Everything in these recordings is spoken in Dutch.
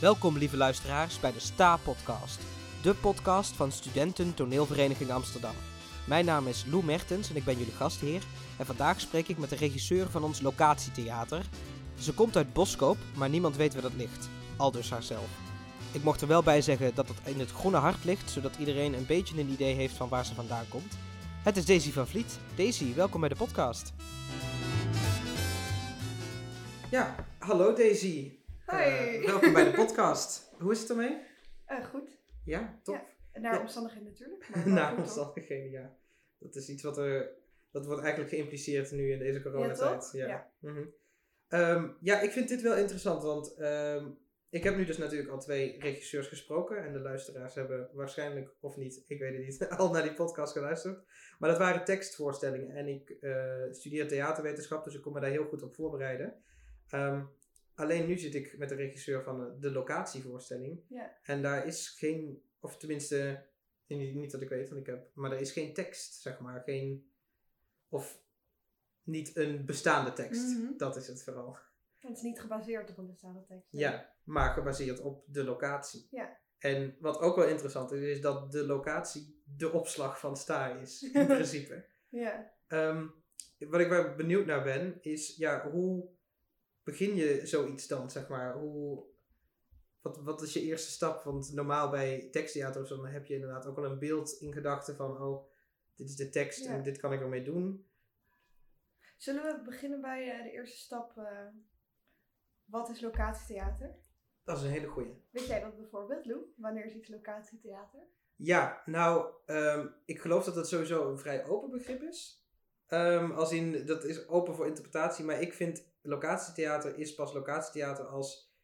Welkom lieve luisteraars bij de Sta Podcast, de podcast van Studenten Toneelvereniging Amsterdam. Mijn naam is Lou Mertens en ik ben jullie gastheer. En vandaag spreek ik met de regisseur van ons locatietheater. Ze komt uit Boskoop, maar niemand weet waar dat ligt. Aldus haarzelf. Ik mocht er wel bij zeggen dat het in het groene hart ligt, zodat iedereen een beetje een idee heeft van waar ze vandaan komt. Het is Daisy van Vliet. Daisy, welkom bij de podcast. Ja, hallo Daisy. Hoi. Eh, welkom bij de podcast. Hoe is het ermee? Eh, goed. Ja, top. Ja, Naar Ja. omstandigheden natuurlijk. maar wel Na goed, toch? omstandigheden, ja. Dat is iets wat er. Dat wordt eigenlijk geïmpliceerd nu in deze coronatijd. Ja, Ja. Mhm. Ehm, ja, ik vind dit wel interessant, want ehm, ik heb nu dus natuurlijk al twee regisseurs gesproken. En de luisteraars hebben waarschijnlijk, of niet, ik weet het niet, al naar die podcast geluisterd. Maar dat waren tekstvoorstellingen. En ik eh, studeer theaterwetenschap, dus ik kon me daar heel goed op voorbereiden. Ehm, alleen nu zit ik met de regisseur van de locatievoorstelling. Ja. En daar is geen, of tenminste, niet niet dat ik weet, want ik heb, maar er is geen tekst, zeg maar. Geen, of niet een bestaande tekst. Mhm. Dat is het vooral. Het is niet gebaseerd op een bestaande tekst. Ja, maar gebaseerd op de locatie. Ja. En wat ook wel interessant is, is dat de locatie de opslag van sta is, in principe. Ja. Ehm, wat ik wel benieuwd naar ben, is ja, hoe begin je zoiets dan, zeg maar? Hoe, wat, wat is je eerste stap? Want normaal bij teksttheater of zo, dan heb je inderdaad ook wel een beeld in gedachten van, oh, dit is de tekst Ja. en dit kan ik ermee doen. Zullen we beginnen bij eh, de eerste stap? eh, wat is locatietheater? Dat is een hele goeie. Weet jij dat bijvoorbeeld, Lou? Wanneer is iets locatietheater? Ja, nou, ehm, ik geloof dat het sowieso een vrij open begrip is. Ehm, als in, dat is open voor interpretatie, maar ik vind locatietheater is pas locatietheater als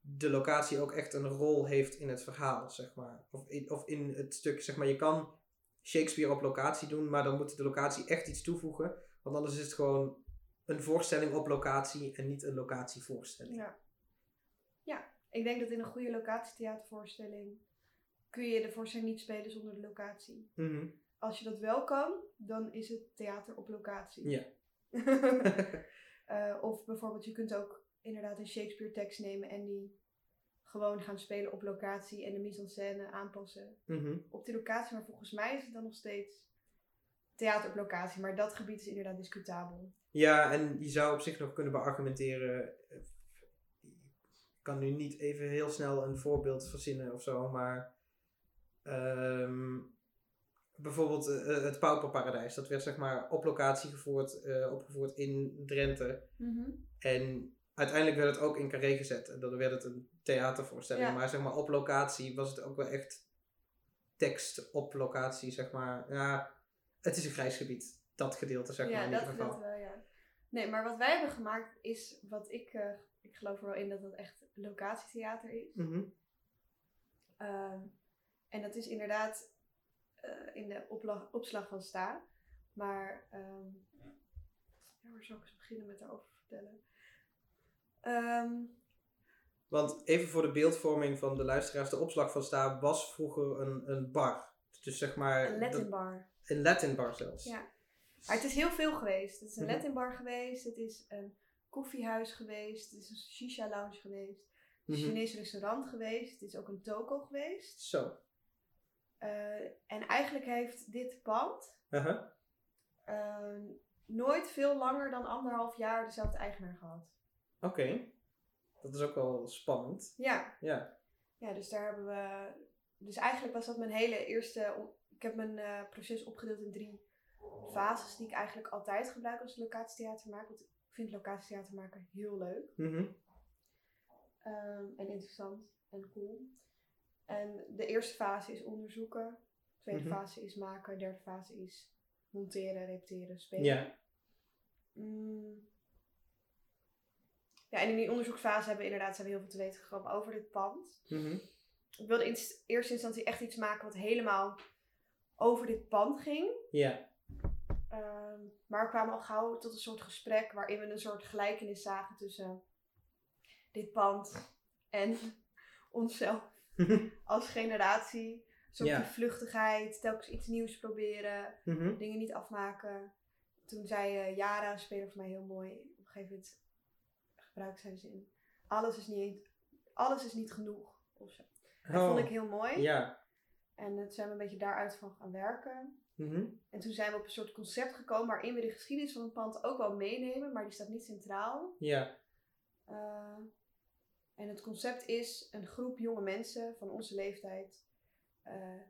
de locatie ook echt een rol heeft in het verhaal, zeg maar. Of in, of in het stuk, zeg maar, je kan Shakespeare op locatie doen, maar dan moet de locatie echt iets toevoegen. Want anders is het gewoon een voorstelling op locatie en niet een locatievoorstelling. Ja. Ja, ik denk dat in een goede locatietheatervoorstelling kun je de voorstelling niet spelen zonder de locatie. Mhm. Als je dat wel kan, dan is het theater op locatie. Ja. Eh, of bijvoorbeeld, je kunt ook inderdaad een Shakespeare tekst nemen en die gewoon gaan spelen op locatie en de mise en scène aanpassen Mhm. op die locatie. Maar volgens mij is het dan nog steeds theater op locatie. Maar dat gebied is inderdaad discutabel. Ja, en je zou op zich nog kunnen beargumenteren. Ik kan nu niet even heel snel een voorbeeld verzinnen of zo, maar. ehm, bijvoorbeeld eh, het Pauperparadijs. Dat werd zeg maar op locatie gevoerd, eh, opgevoerd in Drenthe. En uiteindelijk werd het ook in Carré gezet. En dan werd het een theatervoorstelling. Ja. Maar zeg maar op locatie was het ook wel echt tekst op locatie, zeg maar. Ja, het is een grijs gebied. Dat gedeelte, zeg maar, in dat gedeelte wel, ja. Nee, maar wat wij hebben gemaakt is wat ik... eh, ik geloof er wel in dat dat echt locatietheater is. Mhm. Ehm, en dat is inderdaad eh, in de opslag van sta. Maar ehm, ja, waar zou ik eens beginnen met daarover vertellen? Ehm, Want even voor de beeldvorming van de luisteraars, de opslag van Sta was vroeger een, een bar. Dus zeg maar... een Latin dat- bar. een Latin bar zelfs. Ja. Maar het is heel veel geweest. Het is een Mhm. Latin bar geweest. Het is een koffiehuis geweest. Het is een shisha lounge geweest. Een Mhm. Chinees restaurant geweest. Het is ook een toko geweest. Zo. Eh, en eigenlijk heeft dit pand Uh-huh. eh, nooit veel langer dan anderhalf jaar dezelfde eigenaar gehad. Oké. Dat is ook wel spannend. Ja, Ja. ja, dus daar hebben we. Dus eigenlijk was dat mijn hele eerste. Ik heb mijn eh, proces opgedeeld in drie fases die ik eigenlijk altijd gebruik als locatietheater maak. Want ik vind locatietheater maken heel leuk. Mhm. ehm, en interessant en cool. En de eerste fase is onderzoeken. De tweede Mhm. fase is maken. De derde fase is monteren, repeteren, spelen. Ja. Mm. Ja, en in die onderzoeksfase hebben we inderdaad zijn we heel veel te weten gekomen over dit pand. Mhm. Ik wilde in eerste instantie echt iets maken wat helemaal over dit pand ging. Ja. Ehm, maar we kwamen al gauw tot een soort gesprek waarin we een soort gelijkenis zagen tussen dit pand en onszelf als generatie. Ja. die vluchtigheid, telkens iets nieuws proberen, Mhm. dingen niet afmaken. Toen zei eh, Yara, een speler voor mij heel mooi, op een gegeven moment gebruikte zij de zin. Alles is niet, alles is niet genoeg. Of zo. Dat Oh, vond ik heel mooi. Ja. En toen zijn we een beetje daaruit van gaan werken. Mhm. En toen zijn we op een soort concept gekomen waarin we de geschiedenis van het pand ook wel meenemen, maar die staat niet centraal. Ja. Uh, en het concept is een groep jonge mensen van onze leeftijd. Uh,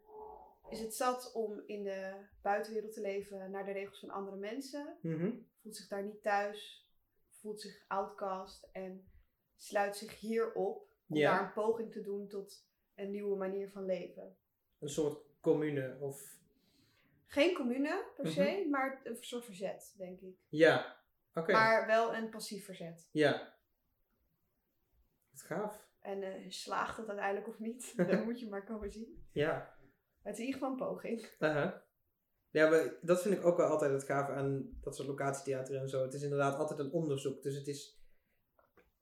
is het zat om in de buitenwereld te leven naar de regels van andere mensen. Mhm. Voelt zich daar niet thuis. Voelt zich outcast. En sluit zich hier op om Ja. daar een poging te doen tot een nieuwe manier van leven. Een soort commune of... Geen commune per Mhm. se, maar een soort verzet, denk ik. Ja. Oké. Maar wel een passief verzet. Ja. Wat gaaf. En eh, slaagt het uiteindelijk of niet, dat moet je maar komen zien. Ja. Het is in ieder geval een poging. Ja, maar dat vind ik ook wel altijd het gave aan dat soort locatietheater en zo. Het is inderdaad altijd een onderzoek. Dus het is...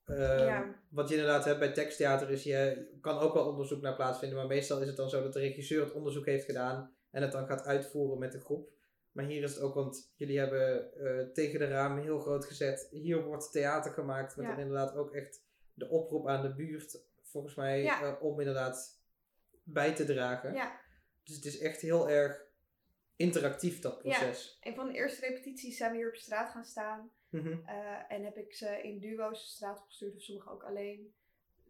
eh, Ja. Wat je inderdaad hebt bij teksttheater is, je kan ook wel onderzoek naar plaatsvinden. Maar meestal is het dan zo dat de regisseur het onderzoek heeft gedaan en het dan gaat uitvoeren met de groep. Maar hier is het ook, want jullie hebben eh, tegen de ramen heel groot gezet. Hier wordt theater gemaakt met Ja. inderdaad ook echt de oproep aan de buurt, volgens mij, Ja. eh, om inderdaad bij te dragen. Ja, Dus het is echt heel erg interactief, dat proces. een van de eerste repetities zijn we hier op straat gaan staan. Mhm. eh, en heb ik ze in duo's de straat opgestuurd, of sommigen ook alleen.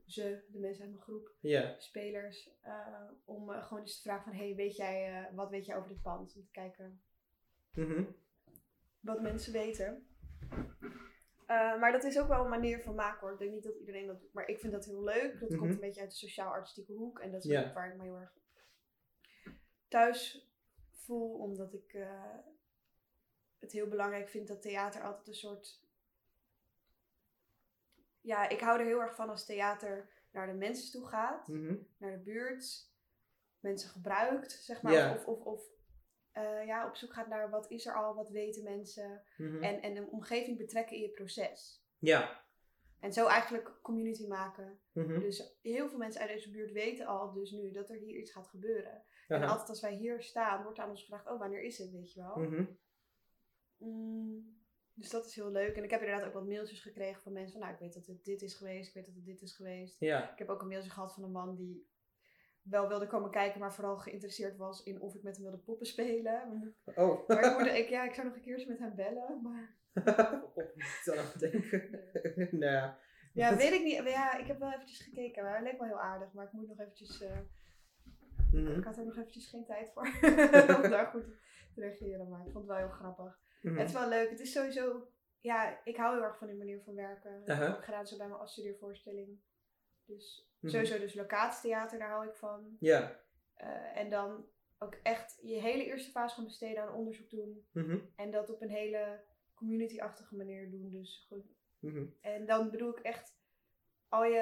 Ze, de mensen uit mijn groep, Ja. spelers. eh, om gewoon eens te vragen van, hey, weet jij, wat weet jij over dit pand? Om te kijken Mhm. wat mensen weten. Eh, maar dat is ook wel een manier van maken hoor. Ik denk niet dat iedereen dat doet, maar ik vind dat heel leuk. Dat Mhm. komt een beetje uit de sociaal-artistieke hoek. En dat is ook waar ik me heel erg thuis voel. Omdat ik eh, het heel belangrijk vind dat theater altijd een soort... Ja, ik hou er heel erg van als theater naar de mensen toe gaat. Mhm. Naar de buurt. Mensen gebruikt, zeg maar. Of, of, of eh, ja, op zoek gaat naar wat is er al, wat weten mensen. Mhm. En, en een omgeving betrekken in je proces. Ja. En zo eigenlijk community maken. Mhm. Dus heel veel mensen uit deze buurt weten al dus nu dat er hier iets gaat gebeuren. En altijd als wij hier staan, wordt aan ons gevraagd, oh wanneer is het, weet je wel. Mhm. Mm, dus dat is heel leuk. En ik heb inderdaad ook wat mailtjes gekregen van mensen van, nou ik weet dat het dit is geweest, ik weet dat het dit is geweest. Ja. Ik heb ook een mailtje gehad van een man die wel wilde komen kijken, maar vooral geïnteresseerd was in of ik met hem wilde poppen spelen. Oh. Maar ik, ik, ja, ik zou nog een keer eens met hem bellen, maar... Het denken. nou ja. Ja, weet ik niet. Ja, ik heb wel eventjes gekeken, maar hij leek wel heel aardig. Maar ik moet nog eventjes... eh, Mhm. ik had er nog eventjes geen tijd voor om daar goed te reageren. Maar ik vond het wel heel grappig. Mhm. Het is wel leuk. Het is sowieso... Ja, ik hou heel erg van die manier van werken. Aha. ik gedaan zo bij mijn afstudeervoorstelling. Dus Mhm. sowieso dus locatietheater, daar hou ik van. Ja. Eh, en dan ook echt je hele eerste fase gaan besteden aan onderzoek doen. Mhm. En dat op een hele community-achtige manier doen. Dus goed, Mhm. En dan bedoel ik echt al je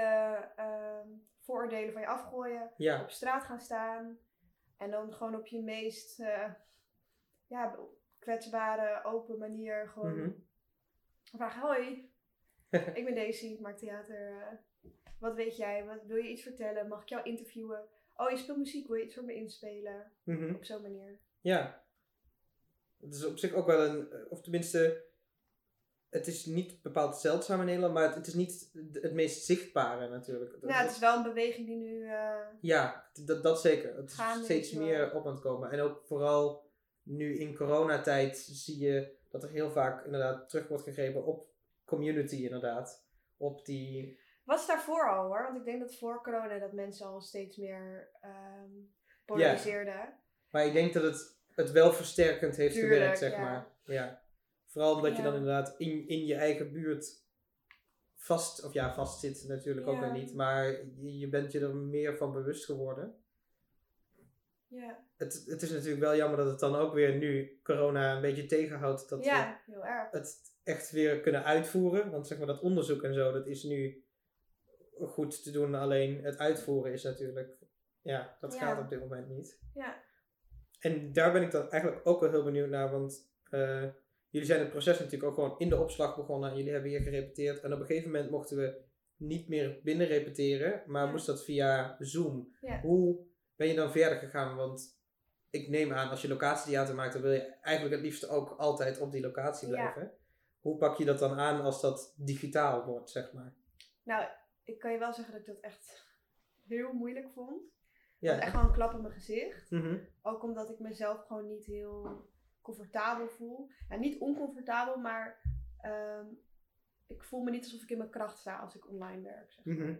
ehm, vooroordelen van je afgooien, Ja. op straat gaan staan en dan gewoon op je meest eh, ja, kwetsbare, open manier gewoon Mhm. vragen: Hoi, ik ben Daisy, ik maak theater. Wat weet jij? Wat, wil je iets vertellen? Mag ik jou interviewen? Oh, je speelt muziek, wil je iets voor me inspelen? Mhm. Op zo'n manier. Ja. Het is op zich ook wel een, eh, of tenminste, het is niet bepaald zeldzaam in Nederland, maar het, het is niet het meest zichtbare natuurlijk. Nou, het is wel een beweging die nu. eh, Ja, dat, dat zeker. Het is steeds meer op aan het komen. En ook vooral nu in coronatijd zie je dat er heel vaak inderdaad terug wordt gegrepen op community inderdaad. Op die... Was daarvoor al hoor, want ik denk dat voor corona dat mensen al steeds meer ehm polariseerden. Maar ik denk dat het het wel versterkend heeft Tuurlijk, gewerkt, zeg ja. maar. Ja. Vooral omdat je dan inderdaad in, in je eigen buurt vast, of ja, vast zit natuurlijk ook weer niet. Maar je, je bent je er meer van bewust geworden. Ja, Het, het is natuurlijk wel jammer dat het dan ook weer nu corona een beetje tegenhoudt. Dat we ja heel erg. het echt weer kunnen uitvoeren. Want zeg maar dat onderzoek en zo, dat is nu goed te doen. Alleen het uitvoeren is natuurlijk, ja, dat Ja. gaat op dit moment niet. Ja. En daar ben ik dan eigenlijk ook wel heel benieuwd naar. Want eh, jullie zijn het proces natuurlijk ook gewoon in de opslag begonnen. En jullie hebben hier gerepeteerd. En op een gegeven moment mochten we niet meer binnen repeteren. Maar Ja. moest dat via Zoom. Ja. Hoe ben je dan verder gegaan? Want ik neem aan, als je locatietheater maakt, dan wil je eigenlijk het liefst ook altijd op die locatie Ja. blijven. Hoe pak je dat dan aan als dat digitaal wordt, zeg maar? Nou, ik kan je wel zeggen dat ik dat echt heel moeilijk vond. Ja. Echt wel een klap in mijn gezicht. Mhm. Ook omdat ik mezelf gewoon niet heel comfortabel voel. Niet oncomfortabel, maar ehm, ik voel me niet alsof ik in mijn kracht sta als ik online werk. Zeg maar. Mhm.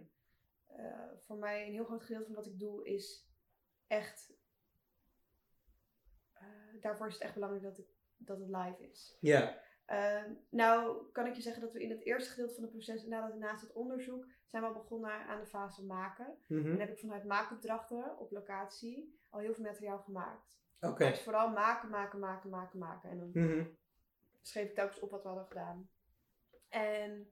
Eh, voor mij een heel groot gedeelte van wat ik doe is echt. eh, daarvoor is het echt belangrijk dat, ik, dat het live is. Ja. Ehm, nou kan ik je zeggen dat we in het eerste gedeelte van het proces, nadat naast het onderzoek, zijn we al begonnen aan de fase maken. Mhm. En heb ik vanuit maakopdrachten op locatie al heel veel materiaal gemaakt. Oké. Dus vooral maken, maken, maken, maken, maken. En dan Mhm. schreef ik telkens op wat we hadden gedaan. En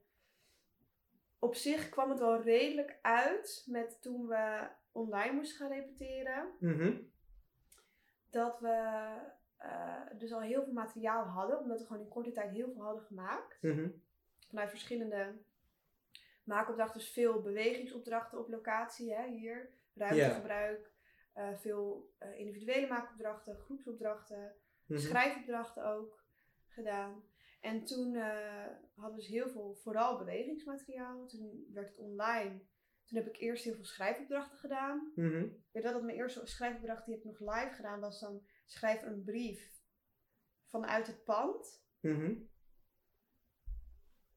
op zich kwam het wel redelijk uit met toen we online moesten gaan repeteren. Mhm. Dat we eh, dus al heel veel materiaal hadden, omdat we gewoon in korte tijd heel veel hadden gemaakt. Mhm. Vanuit verschillende maakopdrachten, dus veel bewegingsopdrachten op locatie, hè, hier, ruimtegebruik, eh, veel eh, individuele maakopdrachten, groepsopdrachten, Mhm. schrijfopdrachten ook gedaan. En toen eh, hadden we dus heel veel, vooral bewegingsmateriaal. Toen werd het online. Toen heb ik eerst heel veel schrijfopdrachten gedaan. Mhm. Ik weet wel dat mijn eerste schrijfopdracht die ik nog live gedaan was dan schrijf een brief vanuit het pand. Mhm.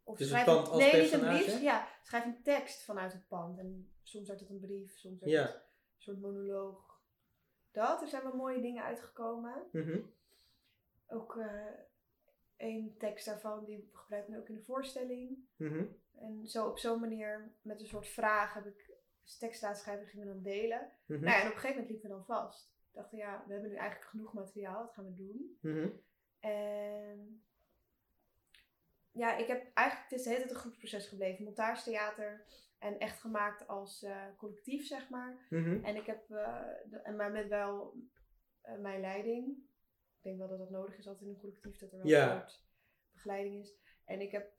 Of Dus schrijf een, nee, niet een brief. Ja, schrijf een tekst vanuit het pand. En soms werd het een brief, soms werd Ja. het een soort monoloog. Dat, er zijn wel mooie dingen uitgekomen. Mhm. Ook eh één tekst daarvan, die gebruik ik nu ook in de voorstelling. Mhm. En zo op zo'n manier, met een soort vraag, heb ik tekst laten schrijven en gingen we dan delen. Nou ja, en op een gegeven moment liepen we dan vast. Dachten, ja, we hebben nu eigenlijk genoeg materiaal, wat gaan we doen? Mhm. En ja, ik heb eigenlijk, het is de hele tijd een groepsproces gebleven. Montagetheater en echt gemaakt als eh, collectief, zeg maar. Mhm. En ik heb, eh, de- maar met wel eh, mijn leiding. Ik denk wel dat dat nodig is altijd in een collectief, dat er wel Ja. een soort begeleiding is. En ik heb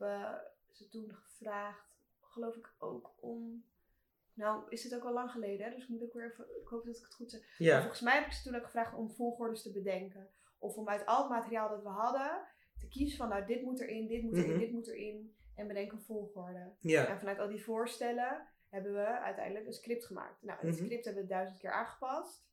ze toen gevraagd, geloof ik ook om. Nou, is het ook al lang geleden, hè? dus moet ik weer even. Ik hoop dat ik het goed zeg. Ja. volgens mij heb ik ze toen ook gevraagd om volgordes te bedenken. Of om uit al het materiaal dat we hadden te kiezen van, nou, dit moet erin, dit moet erin, Mhm. dit moet erin. En bedenk een volgorde. Ja. En vanuit al die voorstellen hebben we uiteindelijk een script gemaakt. Nou, het Mhm. script hebben we duizend keer aangepast.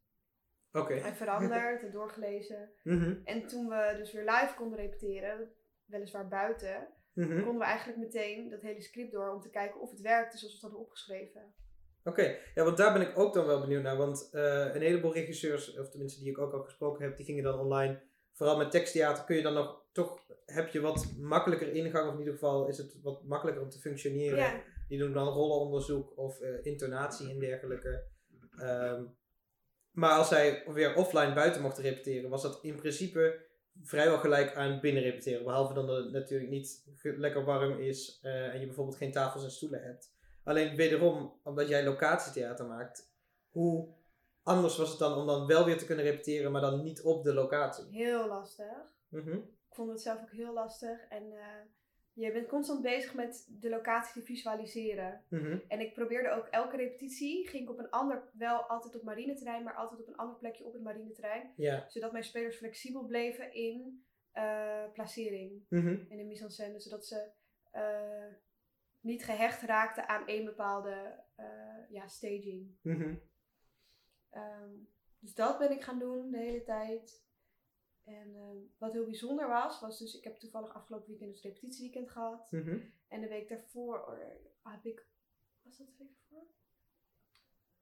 Oké. En veranderd en doorgelezen. Mhm. En toen we dus weer live konden repeteren, weliswaar buiten, Mhm. konden we eigenlijk meteen dat hele script door om te kijken of het werkte zoals we het hadden opgeschreven. Oké, ja, want daar ben ik ook dan wel benieuwd naar. Want eh, een heleboel regisseurs, of tenminste die ik ook al gesproken heb, die gingen dan online. Vooral met teksttheater kun je dan nog toch, heb je wat makkelijker ingang, of in ieder geval is het wat makkelijker om te functioneren. Ja, Die doen dan rollenonderzoek of eh, intonatie en dergelijke. Ehm, maar als zij weer offline buiten mochten repeteren, was dat in principe vrijwel gelijk aan binnen repeteren. Behalve dan dat het natuurlijk niet lekker warm is eh, en je bijvoorbeeld geen tafels en stoelen hebt. Alleen wederom, omdat jij locatietheater maakt, hoe anders was het dan om dan wel weer te kunnen repeteren, maar dan niet op de locatie? heel lastig. Mhm. Ik vond het zelf ook heel lastig. En eh, je bent constant bezig met de locatie te visualiseren. Mhm. En ik probeerde ook elke repetitie, ging ik op een ander, wel altijd op marineterrein, maar altijd op een ander plekje op het marineterrein. Ja. Zodat mijn spelers flexibel bleven in eh, placering Mhm. in de mise en scène. Zodat ze eh, niet gehecht raakten aan één bepaalde eh, ja, staging. Mhm. Ehm, dus dat ben ik gaan doen de hele tijd. En ehm, wat heel bijzonder was, was dus, ik heb toevallig afgelopen weekend een repetitieweekend gehad. Mhm. En de week daarvoor eh, heb ik, was dat de week daarvoor?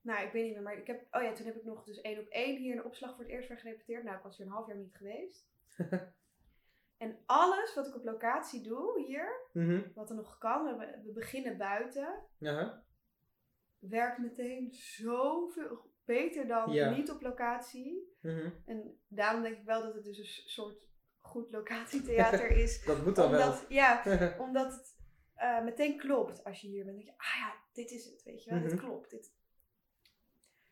Nou, ik weet niet meer, maar ik heb, oh ja, toen heb ik nog dus één op één hier in de opslag voor het eerst weer gerepeteerd. Nou, ik was hier een half jaar niet geweest. en alles wat ik op locatie doe hier, Mhm. wat er nog kan, we, we beginnen buiten, werkt meteen zoveel beter dan Ja. niet op locatie. Mhm. En daarom denk ik wel dat het dus een soort goed locatietheater is. Dat moet dan wel. omdat, ja, omdat het eh, meteen klopt als je hier bent. Dan denk je, ah ja, dit is het, weet je wel, Mhm. dit klopt. Dit...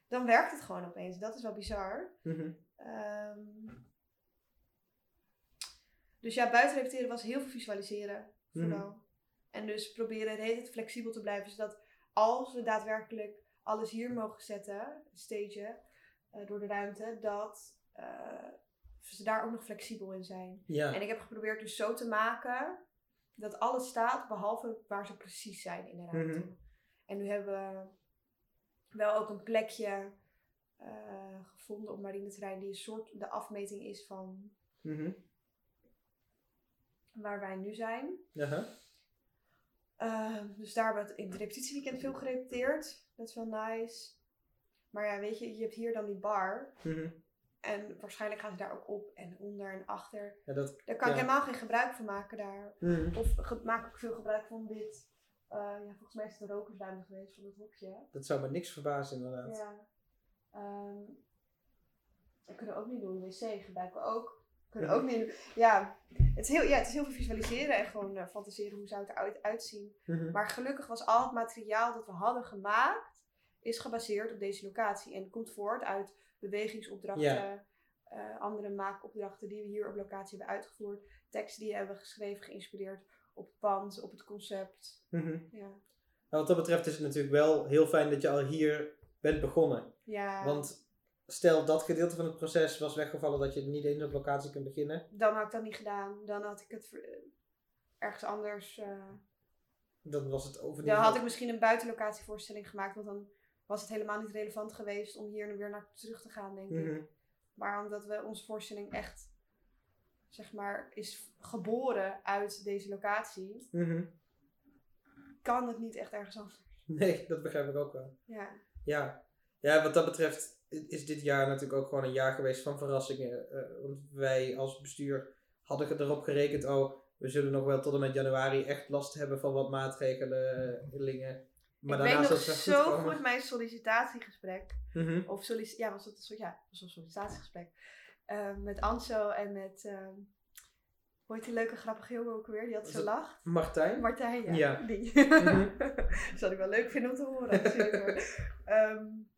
Dan werkt het gewoon opeens. Dat is wel bizar. Mhm. Dus ja, buiten repeteren was heel veel visualiseren, Mhm. vooral. En dus proberen de hele tijd flexibel te blijven, zodat als we daadwerkelijk alles hier mogen zetten, stagen, eh, door de ruimte, dat eh, ze daar ook nog flexibel in zijn. Ja. En ik heb geprobeerd dus zo te maken dat alles staat, behalve waar ze precies zijn in de ruimte. Mhm. En nu hebben we wel ook een plekje eh, gevonden op marineterrein die een soort de afmeting is van Mhm. Waar wij nu zijn. Ehm, dus daar hebben we in het repetitieweekend veel gerepeteerd. Dat is wel nice. Maar ja, weet je, je hebt hier dan die bar. Mhm. En waarschijnlijk gaan ze daar ook op en onder en achter. Ja, dat, Daar kan Ja. ik helemaal geen gebruik van maken daar. mhm. Of maak ik veel gebruik van dit. eh, ja, volgens mij is het een rokersruimte geweest van het hokje. dat zou me niks verbazen inderdaad. Ja. Ehm, dat kunnen we ook niet doen. Wc gebruiken we ook. Kunnen Mhm. ook niet. Ja, het is heel, ja, het is heel veel visualiseren en gewoon eh, fantaseren hoe zou het eruit uitzien. Mhm. Maar gelukkig was al het materiaal dat we hadden gemaakt, is gebaseerd op deze locatie. En komt voort uit bewegingsopdrachten, eh, andere maakopdrachten die we hier op locatie hebben uitgevoerd. Teksten die we hebben geschreven, geïnspireerd op het pand, op het concept. Mhm. Ja. Nou, wat dat betreft is het natuurlijk wel heel fijn dat je al hier bent begonnen. ja. Want stel dat gedeelte van het proces was weggevallen dat je niet eens op locatie kunt beginnen. Dan had ik dat niet gedaan. Dan had ik het ergens anders. eh, Dan was het over dan had ik misschien een buitenlocatievoorstelling gemaakt. Want dan was het helemaal niet relevant geweest om hier weer naar terug te gaan, denk ik. Mhm. Maar omdat we onze voorstelling echt, zeg maar, is geboren uit deze locatie, Mhm. kan het niet echt ergens anders. Nee, dat begrijp ik ook wel. Ja, Ja. ja, wat dat betreft is dit jaar natuurlijk ook gewoon een jaar geweest van verrassingen. Eh, want wij als bestuur hadden erop gerekend, oh, we zullen nog wel tot en met januari echt last hebben van wat maatregelen. Maar ik weet nog zo goed mijn sollicitatiegesprek. Mhm. Of sollic ja, was het een soort, ja, was een sollicitatiegesprek. Eh, met Anso en met, ehm hoe heet die leuke grappige jongen ook weer, die had zo lacht. Martijn? Martijn, ja. Ja. Die. Mhm. Zou ik wel leuk vinden om te horen. natuurlijk.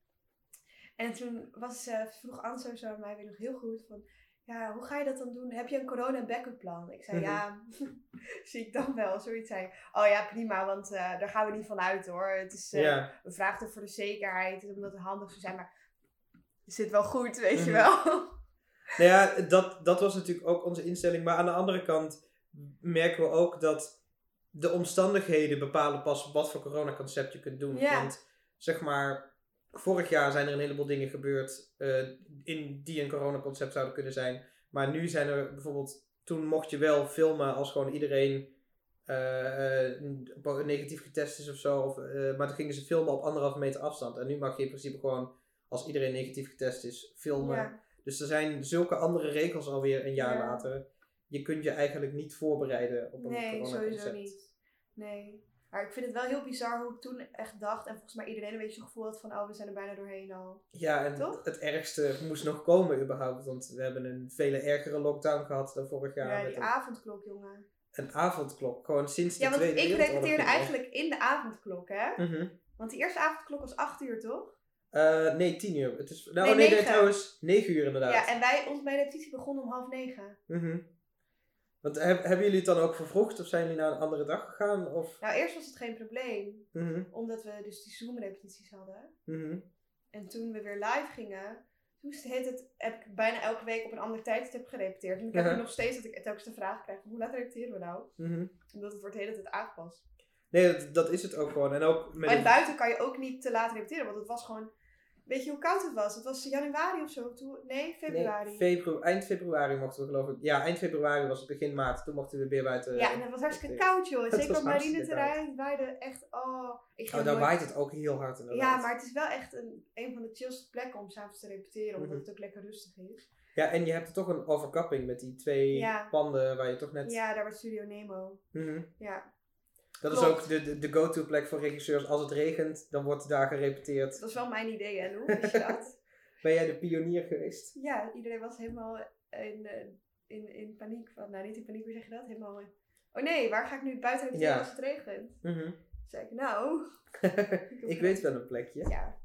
En toen was, eh, vroeg Anso zo aan mij weer nog heel goed van... Ja, hoe ga je dat dan doen? Heb je een corona backup plan? Ik zei, Mhm. ja, zie ik dan wel. Zoiets zei Oh ja, prima, want eh, daar gaan we niet van uit hoor. Het is, ja. We vragen het voor de zekerheid, omdat het handig zou zijn. Maar het zit wel goed, weet je Mhm. wel. Nou ja, dat, dat was natuurlijk ook onze instelling. Maar aan de andere kant merken we ook dat de omstandigheden bepalen pas wat voor coronaconcept je kunt doen. Want zeg maar, vorig jaar zijn er een heleboel dingen gebeurd eh, in die een coronaconcept zouden kunnen zijn. Maar nu zijn er bijvoorbeeld, toen mocht je wel filmen als gewoon iedereen eh, eh, negatief getest is of zo. Of, maar toen gingen ze filmen op anderhalve meter afstand. En nu mag je in principe gewoon, als iedereen negatief getest is, filmen. Ja, Dus er zijn zulke andere regels alweer een jaar Ja. later. Je kunt je eigenlijk niet voorbereiden op een nee, coronaconcept. sowieso niet. Nee. Maar ik vind het wel heel bizar hoe ik toen echt dacht. En volgens mij iedereen een beetje zo'n gevoel had van... Oh, we zijn er bijna doorheen al. Ja, en Toch? het ergste moest nog komen überhaupt. Want we hebben een vele ergere lockdown gehad dan vorig jaar. Ja, met die avondklok, jongen. een avondklok. Gewoon sinds de Ja, want Tweede ik repeteerde eigenlijk in de avondklok, hè? Mhm. Want die eerste avondklok was 8 uur, toch? Eh, nee, tien uur. Het is, nou, Nee, nee, nee, trouwens, negen uur inderdaad. Ja, en wij, ons, mijn repetitie begon om half negen. Mhm. Want heb- hebben jullie het dan ook vervroegd? Of zijn jullie naar een andere dag gegaan? Of... Nou, eerst was het geen probleem. Mhm, Omdat we dus die Zoom-repetities hadden. mhm. En toen we weer live gingen, toen heet het, heb ik bijna elke week op een andere tijdstip gerepeteerd. En ik heb nog steeds dat ik telkens de vraag krijg, hoe laat repeteren we nou? mhm. Omdat het wordt de hele tijd aangepast. Nee, dat, dat is het ook gewoon. En ook met Maar buiten kan je ook niet te laat repeteren, want het was gewoon... Weet je hoe koud het was? Het was januari of zo. Toen, nee, februari. Nee, febru eind februari mochten we geloof ik. Ja, eind februari was het begin maart. Toen mochten we weer buiten. ja, en het was hartstikke koud, joh. Zeker op marineterrein. Het waaide echt... Oh, ik Oh, daar nooit- waait het ook heel hard inderdaad. Ja, maar het is wel echt een, een van de chillste plekken om s'avonds te repeteren. Omdat Mhm. het ook lekker rustig is. Ja, en je hebt er toch een overkapping met die twee Ja. panden waar je toch net... Ja, daar was Studio Nemo. Mhm. Ja, Dat is ook de, de, de go-to plek voor regisseurs. Als het regent, dan wordt daar gerepeteerd. dat was wel mijn idee, hè? Wist je dat? Ben jij de pionier geweest? Ja, iedereen was helemaal in, eh, in, in paniek. Van, nou, niet in paniek, hoe zeg je dat? Helemaal in... Oh nee, waar ga ik nu buiten repeteren Ja. als het regent? Mhm. Toen zei ik, nou... ik weet wel een plekje. Ja,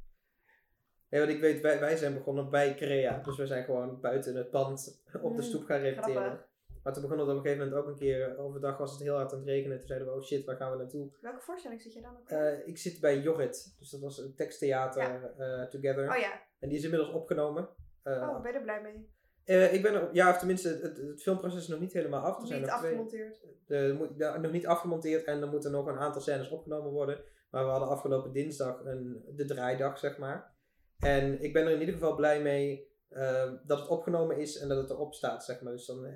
Nee, want ik weet, wij, wij zijn begonnen bij Crea. Dus we zijn gewoon buiten het pand op de Mm, stoep gaan repeteren. grappig. Maar toen begon het op een gegeven moment ook een keer. Overdag was het heel hard aan het regenen. Toen zeiden we, oh shit, waar gaan we naartoe? welke voorstelling zit je dan ook? Eh, ik zit bij Jorrit. Dus dat was een teksttheater eh, Together. oh ja, En die is inmiddels opgenomen. Eh, oh, ben je er blij mee? eh, ik ben er, ja, of tenminste, het, het filmproces is nog niet helemaal af. Er zijn Niet nog twee, afgemonteerd. de, ja, nog niet afgemonteerd en er moeten nog een aantal scènes opgenomen worden. Maar we hadden afgelopen dinsdag een, de draaidag, zeg maar. En ik ben er in ieder geval blij mee eh, dat het opgenomen is en dat het erop staat, zeg maar. Dus dan, eh,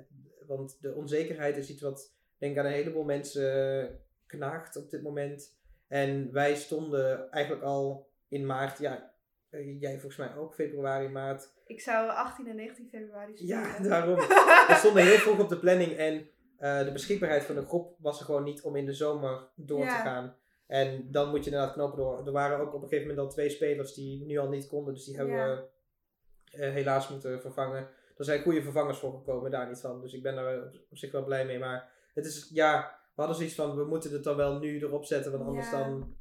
want de onzekerheid is iets wat, denk ik, aan een heleboel mensen knaagt op dit moment. En wij stonden eigenlijk al in maart, ja, eh, jij volgens mij ook, februari, maart. Ik zou 18 en 19 februari spelen. Ja, daarom. We stonden heel vroeg op de planning en eh, de beschikbaarheid van de groep was er gewoon niet om in de zomer door Ja. te gaan. En dan moet je inderdaad knopen door. Er waren ook op een gegeven moment al twee spelers die nu al niet konden, dus die hebben Ja. we eh, helaas moeten vervangen. Er zijn goede vervangers voor gekomen, daar niet van. Dus ik ben daar op, op zich wel blij mee. Maar het is, ja, we hadden zoiets van, we moeten het dan wel nu erop zetten, want anders Ja. dan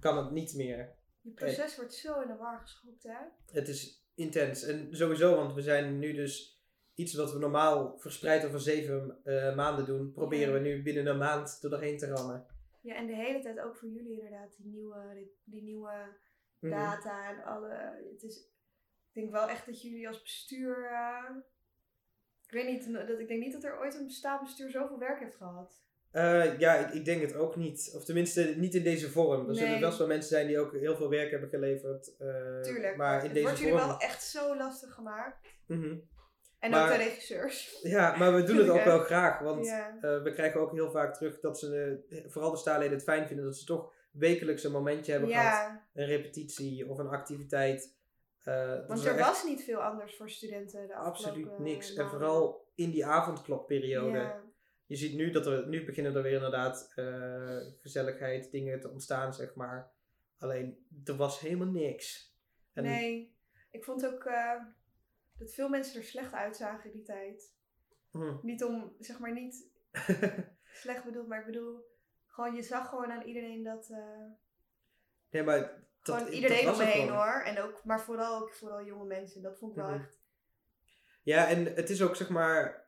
kan het niet meer. Je proces wordt zo in de war geschopt, hè? Het is intens. En sowieso, want we zijn nu dus iets wat we normaal verspreid over zeven eh, maanden doen, proberen Ja. we nu binnen een maand er doorheen te rammen. Ja, en de hele tijd ook voor jullie inderdaad, die nieuwe, die, die nieuwe Mhm. data en alle. Het is, denk wel echt dat jullie als bestuur. eh, ik weet niet, dat, ik denk niet dat er ooit een staalbestuur zoveel werk heeft gehad. Eh, ja, ik, ik denk het ook niet. Of tenminste, niet in deze vorm. Er zullen Nee. best wel mensen zijn die ook heel veel werk hebben geleverd. eh, Tuurlijk. Maar in het deze wordt jullie vorm. wel echt zo lastig gemaakt. Mhm. En Maar- ook de regisseurs. Ja, maar we doen het ook wel graag. Want ja. we krijgen ook heel vaak terug dat ze, vooral de staarleden, het fijn vinden dat ze toch wekelijks een momentje hebben gehad. Een repetitie of een activiteit. Eh, want is er echt was niet veel anders voor studenten de absoluut niks. En vooral in die avondklokperiode. Ja. Je ziet nu dat er, nu beginnen er weer inderdaad eh, gezelligheid, dingen te ontstaan, zeg maar. Alleen, er was helemaal niks. En, Nee, ik vond ook eh, dat veel mensen er slecht uitzagen in die tijd. Hm. Niet om, zeg maar, niet slecht bedoeld, maar ik bedoel, gewoon, je zag gewoon aan iedereen dat, nee, maar dat, gewoon iedereen om me heen gewoon. hoor. En ook, maar vooral ook vooral jonge mensen, dat vond ik wel Mhm. echt. Ja, en het is ook zeg maar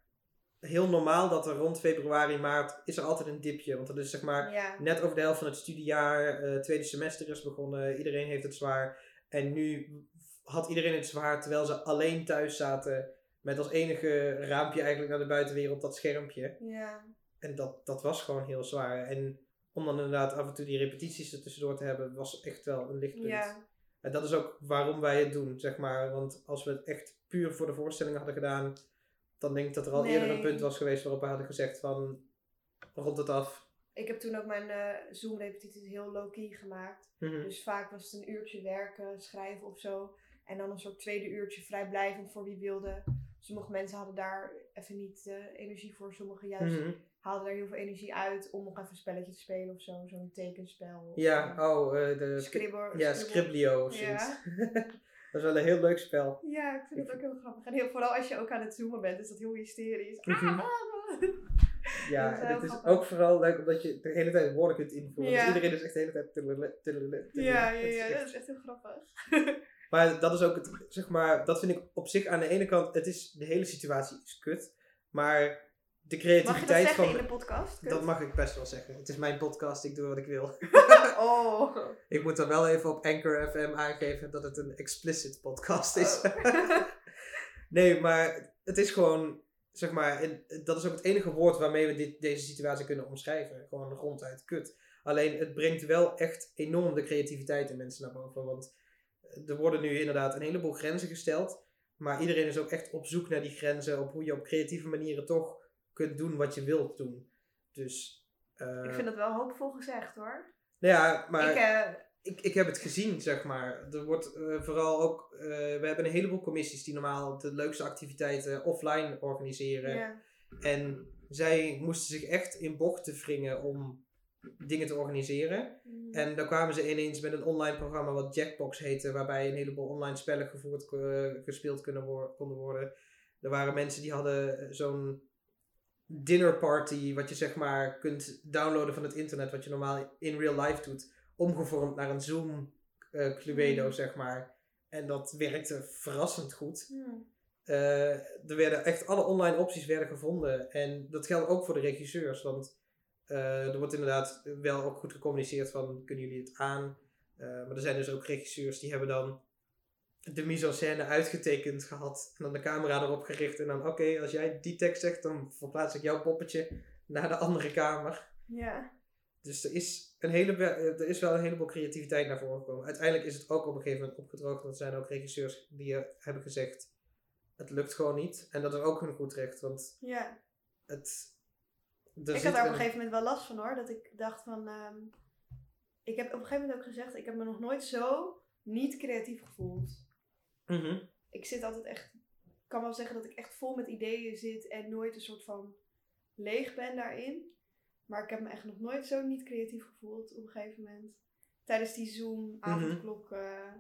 heel normaal dat er rond februari, maart is er altijd een dipje. Want dat is zeg maar Ja, net over de helft van het studiejaar, eh tweede semester is begonnen, iedereen heeft het zwaar. En nu had iedereen het zwaar terwijl ze alleen thuis zaten met als enige raampje eigenlijk naar de buitenwereld dat schermpje. ja, En dat, dat was gewoon heel zwaar. En om dan inderdaad af en toe die repetities er tussendoor te hebben, was echt wel een lichtpunt. ja, En dat is ook waarom wij het doen, zeg maar. Want als we het echt puur voor de voorstelling hadden gedaan, dan denk ik dat er al Nee. eerder een punt was geweest waarop we hadden gezegd van, rond het af. Ik heb toen ook mijn eh Zoom-repetities heel low-key gemaakt. Mhm. Dus vaak was het een uurtje werken, schrijven of zo. En dan een soort tweede uurtje vrijblijvend voor wie wilde. Sommige mensen hadden daar even niet de energie voor. Sommigen juist Mhm. Haalden daar heel veel energie uit om nog even een spelletje te spelen of zo. Zo'n tekenspel. Ja, eh, oh, eh, de ja, Scribble. Scriblio of zoiets. dat is wel een heel leuk spel. Ja, ik vind het ook heel grappig. En heel, vooral als je ook aan het zoomen bent, is dat heel hysterisch. Mhm. Ah, ah, ah. Ja, Dat is is grappig. ook vooral leuk omdat je de hele tijd woorden kunt invoeren. Ja. Dus iedereen is echt de hele tijd... tudelele. Ja, ja, ja, echt- dat is echt heel grappig. Maar dat is ook het, zeg maar, dat vind ik op zich aan de ene kant, het is, de hele situatie is kut. Maar de Mag je dat creativiteit zeggen van... in de podcast? Kut? Dat mag ik best wel zeggen. Het is mijn podcast, ik doe wat ik wil. Oh. Ik moet dan wel even op Anchor FM aangeven dat het een explicit podcast is. Oh. nee, maar het is gewoon, zeg maar, en dat is ook het enige woord waarmee we dit, deze situatie kunnen omschrijven. Gewoon ronduit kut. Alleen het brengt wel echt enorm de creativiteit in mensen naar boven. Want er worden nu inderdaad een heleboel grenzen gesteld. Maar iedereen is ook echt op zoek naar die grenzen. Op hoe je op creatieve manieren toch kunt doen wat je wilt doen. Dus. eh, Ik vind dat wel hoopvol gezegd hoor. nou ja, maar ik, eh, ik, ik heb het gezien, zeg maar. Er wordt eh, vooral ook. we hebben een heleboel commissies die normaal de leukste activiteiten offline organiseren. ja. En zij moesten zich echt in bochten wringen om dingen te organiseren. Mm. En dan kwamen ze ineens met een online programma wat Jackbox heette, waarbij een heleboel online spellen gevoerd, gespeeld kunnen konden worden. Er waren mensen die hadden zo'n dinner party, wat je zeg maar kunt downloaden van het internet, wat je normaal in real life doet, omgevormd naar een Zoom eh Cluedo, Mm. zeg maar. En dat werkte verrassend goed. Hmm. Eh, er werden echt alle online opties werden gevonden. En dat geldt ook voor de regisseurs. Want eh, er wordt inderdaad wel ook goed gecommuniceerd van kunnen jullie het aan. Maar er zijn dus ook regisseurs die hebben dan de mise en scène uitgetekend gehad. En dan de camera erop gericht. En dan oké, als jij die tekst zegt, dan verplaats ik jouw poppetje naar de andere kamer. Ja. Dus er is een hele, eh, er is wel een heleboel creativiteit naar voren gekomen. Uiteindelijk is het ook op een gegeven moment opgedroogd. Want er zijn ook regisseurs die eh, hebben gezegd, het lukt gewoon niet. En dat is ook hun goed recht, want Ja. het... ik had daar op een- een gegeven moment wel last van hoor. Dat ik dacht van. ehm, ik heb op een gegeven moment ook gezegd, ik heb me nog nooit zo niet creatief gevoeld. Mhm. Ik zit altijd echt. Ik kan wel zeggen dat ik echt vol met ideeën zit en nooit een soort van leeg ben daarin. Maar ik heb me echt nog nooit zo niet creatief gevoeld op een gegeven moment. Tijdens die Zoom, avondklok, eh,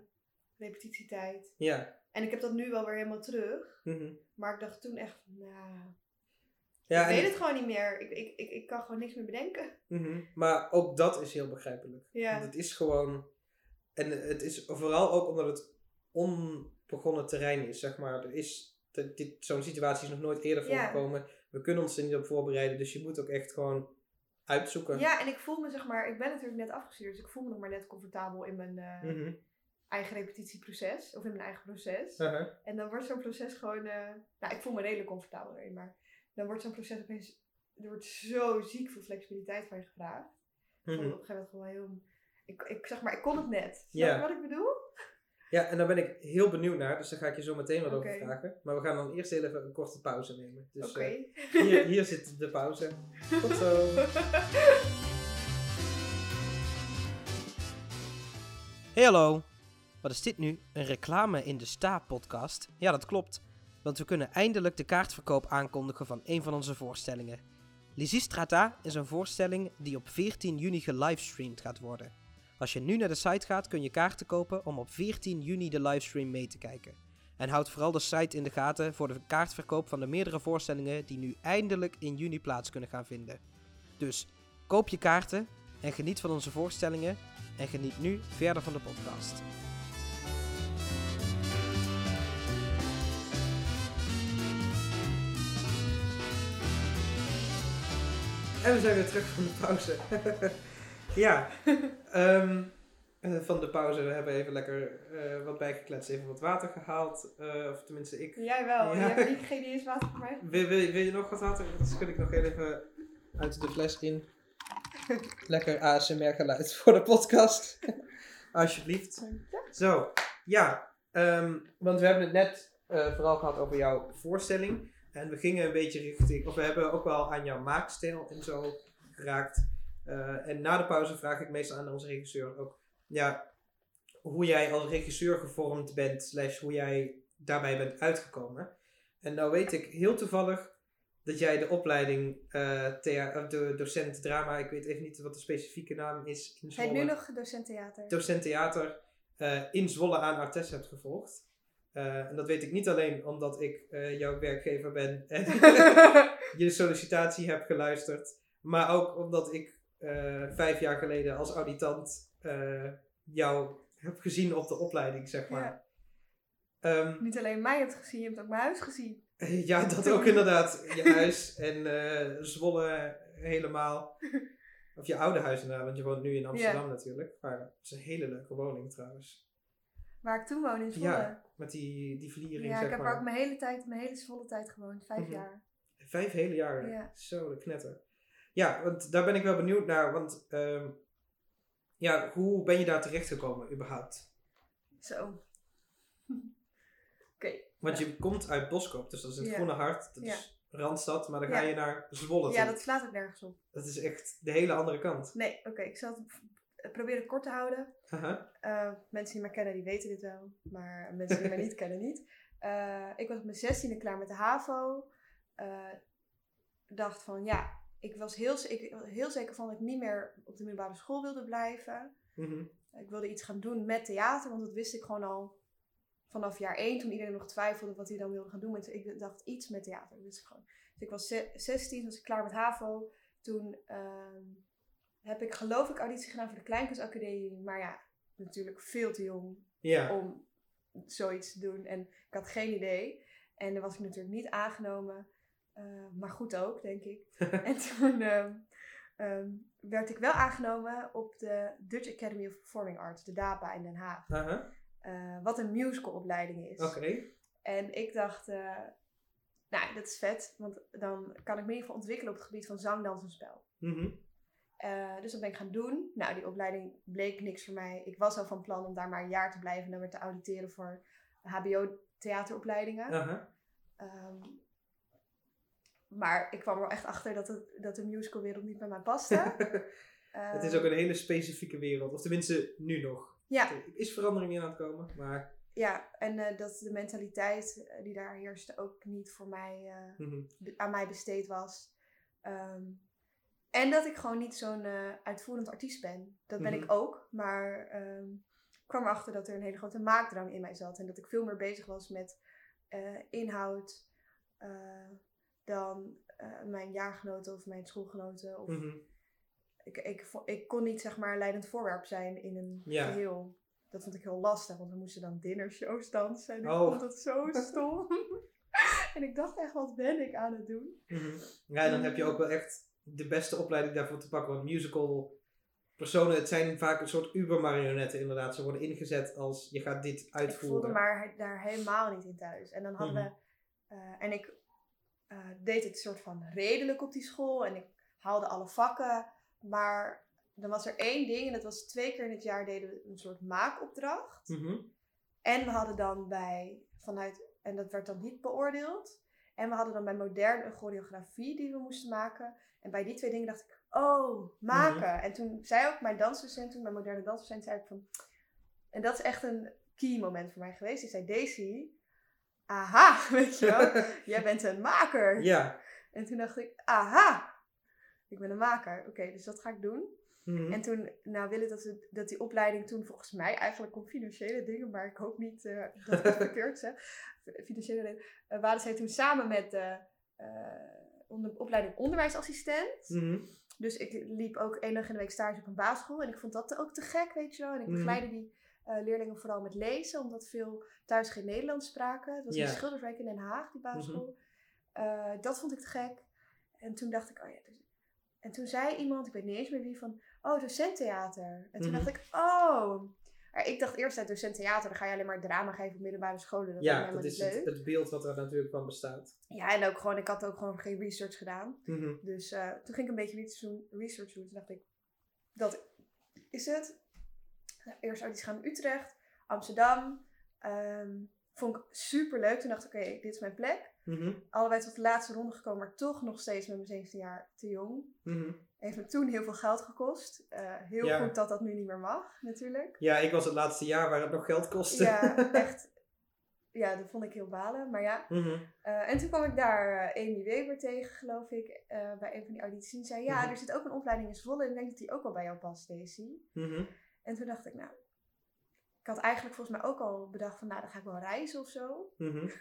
repetitietijd. Ja. En ik heb dat nu wel weer helemaal terug. Mhm. Maar ik dacht toen echt, nou, Ja, ik weet het gewoon niet meer. Ik, ik, ik, ik kan gewoon niks meer bedenken. Mhm. Maar ook dat is heel begrijpelijk. Ja. Want het is gewoon... En het is vooral ook omdat het onbegonnen terrein is, zeg maar. Er is... Zo'n situatie is nog nooit eerder Ja. voorgekomen. We kunnen ons er niet op voorbereiden. Dus je moet ook echt gewoon uitzoeken. Ja, en ik voel me zeg maar, ik ben natuurlijk net afgestudeerd, dus ik voel me nog maar net comfortabel in mijn eh, Mhm. eigen repetitieproces, of in mijn eigen proces. Uh-huh. En dan wordt zo'n proces gewoon, eh, nou ik voel me redelijk comfortabel erin, maar dan wordt zo'n proces opeens, er wordt zo ziek veel flexibiliteit van je gevraagd. Ik vond Mhm. het op een gegeven moment gewoon heel, ik, ik zeg maar, ik kon het net. Snap je wat ik bedoel? Ja, en daar ben ik heel benieuwd naar. Dus daar ga ik je zo meteen wat over vragen. Maar we gaan dan eerst heel even een korte pauze nemen. Dus Oké. eh, hier, hier zit de pauze. Tot zo. Hey hallo. Wat is dit nu? Een reclame in de Sta-podcast? Ja, dat klopt. Want we kunnen eindelijk de kaartverkoop aankondigen van een van onze voorstellingen. Lysistrata is een voorstelling die op 14 juni gelivestreamd gaat worden. Als je nu naar de site gaat, kun je kaarten kopen om op 14 juni de livestream mee te kijken. En houd vooral de site in de gaten voor de kaartverkoop van de meerdere voorstellingen die nu eindelijk in juni plaats kunnen gaan vinden. Dus koop je kaarten en geniet van onze voorstellingen en geniet nu verder van de podcast. En we zijn weer terug van de pauze. ja, ehm, eh, van de pauze. We hebben even lekker eh, wat bijgekletst, even wat water gehaald. eh, of tenminste, ik. Jij wel, Ja. je hebt niet geen eens water voor mij. Wil, wil, je- wil je nog wat water? Dan schud ik nog even uit de fles in. Lekker ASMR geluid voor de podcast. Alsjeblieft. Zo, ja. ehm, want we hebben het net vooral gehad over jouw voorstelling. En we gingen een beetje richting, of we hebben ook wel aan jouw maakstijl en zo geraakt. Eh, en na de pauze vraag ik meestal aan onze regisseur ook, ja, hoe jij als regisseur gevormd bent, slash hoe jij daarbij bent uitgekomen. En nou weet ik heel toevallig dat jij de opleiding eh thea- de docent drama, ik weet even niet wat de specifieke naam is in Zwolle nu nog docent theater. docent theater eh, in Zwolle aan Artes hebt gevolgd. En dat weet ik niet alleen omdat ik jouw werkgever ben en je sollicitatie heb geluisterd, maar ook omdat ik vijf jaar geleden als auditant eh, jou heb gezien op de opleiding, zeg maar. Ja. Ehm, Niet alleen mij hebt gezien, je hebt ook mijn huis gezien. ja, dat ook inderdaad. Je huis en eh, Zwolle helemaal. Of je oude huis inderdaad, want je woont nu in Amsterdam natuurlijk. Maar het is een hele leuke woning trouwens. Waar ik toen woonde in Zwolle. Ja, met die, die vliering, Ja, ik heb maar. ook mijn hele tijd, mijn hele volle tijd gewoond. Vijf Mhm. jaar. Vijf hele jaren. Ja. Zo, de knetter. Ja, want daar ben ik wel benieuwd naar. Want ehm, ja, hoe ben je daar terecht gekomen überhaupt? Zo. Oké. Want Ja. je komt uit Boskoop, dus dat is het Ja. Groene Hart. Dat Ja. is Randstad, maar dan ga je naar Zwolle Ja, toe. dat slaat ook nergens op. Dat is echt de hele andere kant. Nee, oké. ik zal het proberen kort te houden. Eh, mensen die mij kennen, die weten dit wel. Maar mensen die mij niet kennen, niet. Eh, ik was op mijn zestiende klaar met de HAVO. Eh, dacht van, ja, ik was heel, ik, heel zeker van dat ik niet meer op de middelbare school wilde blijven. Mhm. Ik wilde iets gaan doen met theater, want dat wist ik gewoon al vanaf jaar één, toen iedereen nog twijfelde wat hij dan wilde gaan doen. Met, ik dacht iets met theater, dat wist ik gewoon. Dus ik was ze- 16, was ik klaar met HAVO. Toen ehm, heb ik geloof ik auditie gedaan voor de Kleinkunstacademie. Maar ja, natuurlijk veel te jong Ja. om zoiets te doen. En ik had geen idee. En dan was ik natuurlijk niet aangenomen. Eh, maar goed ook, denk ik. en toen ehm, ehm, werd ik wel aangenomen op de Dutch Academy of Performing Arts, de DAPA in Den Haag. Eh, wat een musicalopleiding is. Oké. En ik dacht, eh, nou, dat is vet. Want dan kan ik me in ieder geval ontwikkelen op het gebied van zang, dans en spel. Mhm. Dus dat ben ik gaan doen. Nou, die opleiding bleek niks voor mij. Ik was al van plan om daar maar een jaar te blijven en dan weer te auditeren voor HBO-theateropleidingen. Maar ik kwam er echt achter dat, het, dat de musicalwereld niet bij mij paste. het is ook een hele specifieke wereld. Of tenminste, nu nog. Ja, Er is verandering in aan het komen, maar... ja, en eh, dat de mentaliteit eh, die daar heerste ook niet voor mij, eh, mhm. aan mij besteed was. Ehm, en dat ik gewoon niet zo'n uitvoerend artiest ben. Dat ben Mhm. ik ook, maar ehm, ik kwam erachter dat er een hele grote maakdrang in mij zat. En dat ik veel meer bezig was met inhoud dan eh, mijn jaargenoten of mijn schoolgenoten. Of, Mhm. ik, ik, ik kon niet zeg maar leidend voorwerp zijn in een Ja. geheel. Dat vond ik heel lastig, want we moesten dan dinnershows dansen. En ik Oh. vond dat zo stom. en ik dacht echt, wat ben ik aan het doen? Mhm. Ja, dan heb je ook wel echt de beste opleiding daarvoor te pakken. Want musical personen, het zijn vaak een soort ubermarionetten inderdaad. Ze worden ingezet als je gaat dit Ik voelde uitvoeren. maar daar helemaal niet in thuis. En dan hadden Mhm. we... eh, en ik eh, deed het soort van redelijk op die school. En ik haalde alle vakken. Maar dan was er één ding. En dat was twee keer in het jaar deden we een soort maakopdracht. Mhm. En we hadden dan bij, vanuit, en dat werd dan niet beoordeeld. En we hadden dan bij modern een choreografie die we moesten maken. En bij die twee dingen dacht ik, oh, maken. Mhm. En toen zei ook mijn dansdocent, toen mijn moderne dansdocent, zei ik van... En dat is echt een key moment voor mij geweest. Die zei, Daisy, aha, weet je wel. Jij bent een maker. Ja. En toen dacht ik, aha, ik ben een maker. Oké, dus dat ga ik doen. Mhm. En toen, nou willen dat, we, dat die opleiding toen volgens mij eigenlijk om financiële dingen, maar ik hoop niet eh, dat ik het verkeerd zeg, financiële dingen, eh, waren zij toen samen met de eh, onder, opleiding onderwijsassistent. Mhm. Dus ik liep ook één dag in de week stage op een basisschool en ik vond dat ook te gek, weet je wel. En ik Mhm. begeleidde die eh, leerlingen vooral met lezen, omdat veel thuis geen Nederlands spraken. Het was Ja. in Schilderswijk in Den Haag, die basisschool. Eh, dat vond ik te gek. En toen dacht ik, oh ja, dus- en toen zei iemand, ik weet niet eens meer wie, van, oh, docenttheater. En toen Mhm. dacht ik, oh. Ik dacht eerst uit docenttheater, dan ga je alleen maar drama geven op middelbare scholen. Dat Ja, dat is het, beeld wat er natuurlijk van bestaat. Ja, en ook gewoon, ik had ook gewoon geen research gedaan. Mhm. Dus eh, toen ging ik een beetje research doen, research doen. Toen dacht ik, dat is het. Nou, eerst auditie gaan in Utrecht, Amsterdam. Ehm, vond ik super leuk. Toen dacht ik, oké, dit is mijn plek. Mhm. Allebei tot de laatste ronde gekomen, maar toch nog steeds met mijn 17 jaar te jong. Mhm. Heeft me toen heel veel geld gekost. Eh, heel Ja. goed dat dat nu niet meer mag, natuurlijk. Ja, ik was het laatste jaar waar het nog geld kostte. Ja, echt. Ja, dat vond ik heel balen. Maar ja, Mhm. Eh, en toen kwam ik daar eh, Amy Weber tegen, geloof ik, bij een van die audities. Die zei, ja, Mhm. er zit ook een opleiding in Zwolle en ik denk dat die ook wel bij jou past, Daisy. En toen dacht ik, nou, ik had eigenlijk volgens mij ook al bedacht van, nou, dan ga ik wel reizen of zo. Mhm.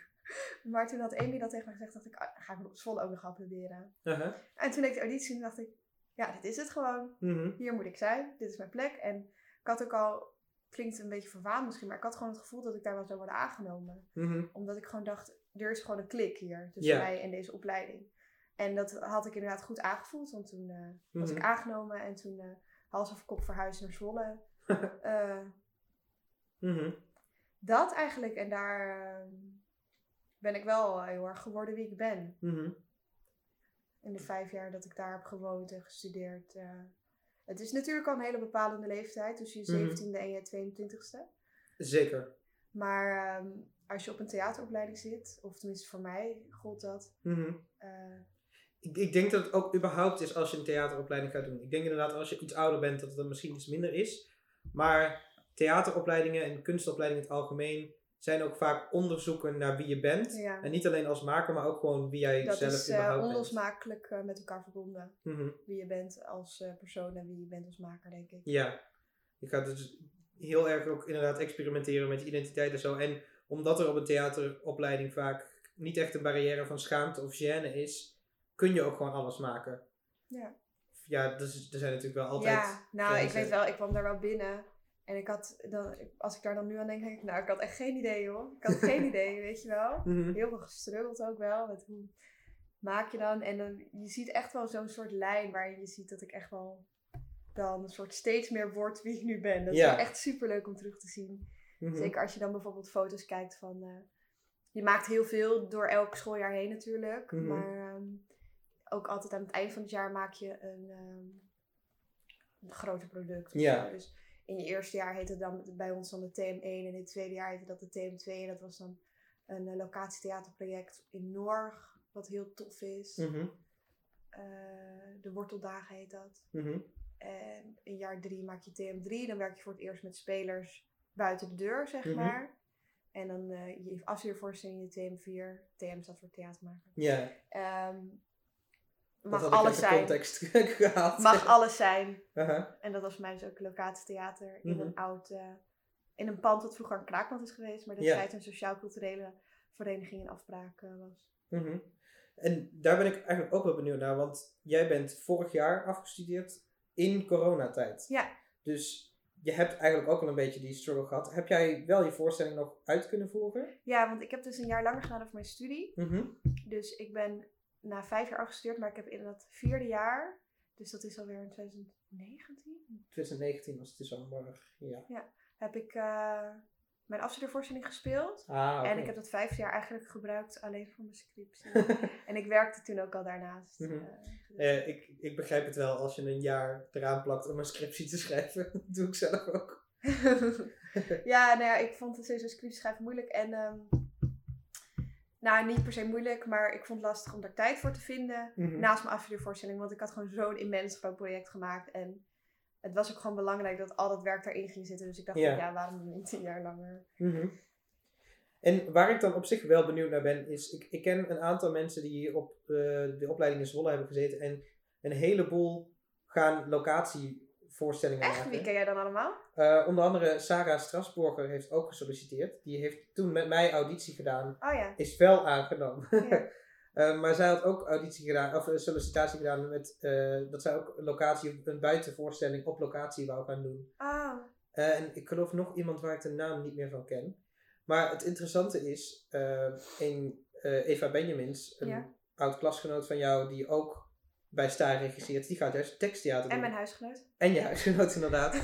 Maar toen had Amy dat tegen mij gezegd, dacht ik, ah, ga ik Zwolle ook nog gaan proberen. Aha. En toen deed ik de auditie en dacht ik, ja, dit is het gewoon. Mhm. Hier moet ik zijn, dit is mijn plek. En ik had ook al, klinkt een beetje verwaand misschien, maar ik had gewoon het gevoel dat ik daar wel zou worden aangenomen Mhm. omdat ik gewoon dacht, er is gewoon een klik hier tussen mij en deze opleiding. En dat had ik inderdaad goed aangevoeld, want toen eh, was ik aangenomen en toen eh hals over kop verhuisd naar Zwolle. Eh, Mhm. dat eigenlijk, en daar eh, ben ik wel heel erg geworden wie ik ben. Mhm. In de vijf jaar dat ik daar heb gewoond en gestudeerd. eh. het is natuurlijk al een hele bepalende leeftijd, tussen je Mhm. 17e en je 22e. Zeker. Maar ehm, als je op een theateropleiding zit, of tenminste voor mij gold dat, Mhm. eh, Ik, ik denk dat het ook überhaupt is als je een theateropleiding gaat doen. Ik denk inderdaad als je iets ouder bent dat het dan misschien iets minder is. Maar theateropleidingen en kunstopleidingen in het algemeen zijn ook vaak onderzoeken naar wie je bent. Ja. En niet alleen als maker, maar ook gewoon wie jij Dat zelf is eh, überhaupt bent. onlosmakelijk eh, met elkaar verbonden. Mhm. Wie je bent als eh, persoon en wie je bent als maker, denk ik. Ja, je gaat dus heel erg ook inderdaad experimenteren met je identiteit en zo. En omdat er op een theateropleiding vaak niet echt een barrière van schaamte of gêne is, kun je ook gewoon alles maken. Ja, Ja, dus, er zijn natuurlijk wel altijd... ja nou, ik weet wel, ik kwam daar wel binnen. En ik had, dan, als ik daar dan nu aan denk, denk ik, nou, ik had echt geen idee, hoor. Ik had geen idee, weet je wel. Mhm. Heel veel gestruggeld ook wel, met hoe maak je dan. En dan, je ziet echt wel zo'n soort lijn waarin je ziet dat ik echt wel dan een soort steeds meer word wie ik nu ben. Dat is Ja. echt super leuk om terug te zien. Mhm. Zeker als je dan bijvoorbeeld foto's kijkt van. eh, je maakt heel veel door elk schooljaar heen natuurlijk. Mhm. Maar ehm, ook altijd aan het eind van het jaar maak je een, ehm, een groter product. Ja. Dus in je eerste jaar heette het dan bij ons dan de TM1 en in het tweede jaar heette dat de TM2. En dat was dan een uh, locatietheaterproject in Norg, wat heel tof is. Mhm, Eh, de Worteldagen heet dat. mhm. En in jaar drie maak je TM3. Dan werk je voor het eerst met spelers buiten de deur, zeg Mhm. maar. En dan eh je afstudeervoorstelling in de TM4. TM staat voor theatermaker. Ja, Ehm mag alles de zijn. context gehaald. Mag alles zijn. En dat was voor mij dus ook locatietheater in Mhm. een oud... eh, in een pand dat vroeger een kraakpand is geweest. Maar Ja. destijds een sociaal-culturele vereniging in afspraak eh, was. mhm. En daar ben ik eigenlijk ook wel benieuwd naar, want jij bent vorig jaar afgestudeerd in coronatijd. Ja. Dus je hebt eigenlijk ook al een beetje die struggle gehad. Heb jij wel je voorstelling nog uit kunnen voeren? Ja, want ik heb dus een jaar langer gedaan over mijn studie. Mhm. Dus ik ben na vijf jaar afgestudeerd, maar ik heb in dat vierde jaar, dus dat is alweer in 2019, 2019 was het dus al morgen. Ja. heb ik eh, mijn afstudeervoorstelling gespeeld. Ah. En ik heb dat vijfde jaar eigenlijk gebruikt alleen voor mijn scriptie. en ik werkte toen ook al daarnaast. Mhm. eh, dus- Eh, ik, ik begrijp het wel als je een jaar eraan plakt om een scriptie te schrijven. Dat doe ik zelf ook. ja, nou ja, ik vond het sowieso scriptie schrijven moeilijk. En, ehm, nou, niet per se moeilijk, maar ik vond het lastig om daar tijd voor te vinden. Mhm. naast mijn afstudeervoorstelling. Want ik had gewoon zo'n immens groot project gemaakt. En het was ook gewoon belangrijk dat al dat werk daarin ging zitten. Dus ik dacht, Ja. van, ja, waarom niet een jaar langer? Mhm. En waar ik dan op zich wel benieuwd naar ben, is ik, ik ken een aantal mensen die op eh, de opleiding in Zwolle hebben gezeten en een heleboel gaan locatievoorstellingen Echt? maken. Wie ken jij dan allemaal? Eh, onder andere Sarah Strasburger heeft ook gesolliciteerd. Die heeft toen met mij auditie gedaan, Oh ja. is wel aangenomen. Ja. Eh, maar zij had ook auditie gedaan, of een sollicitatie gedaan met eh, dat zij ook locatie, een buitenvoorstelling op locatie wou gaan doen. Oh. Eh, en ik geloof nog iemand waar ik de naam niet meer van ken. Maar het interessante is, eh, een, eh, Eva Benjamins, een Ja. oud klasgenoot van jou die ook bij Staar regisseert, die gaat juist teksttheater doen. En mijn huisgenoot. En je huisgenoot inderdaad.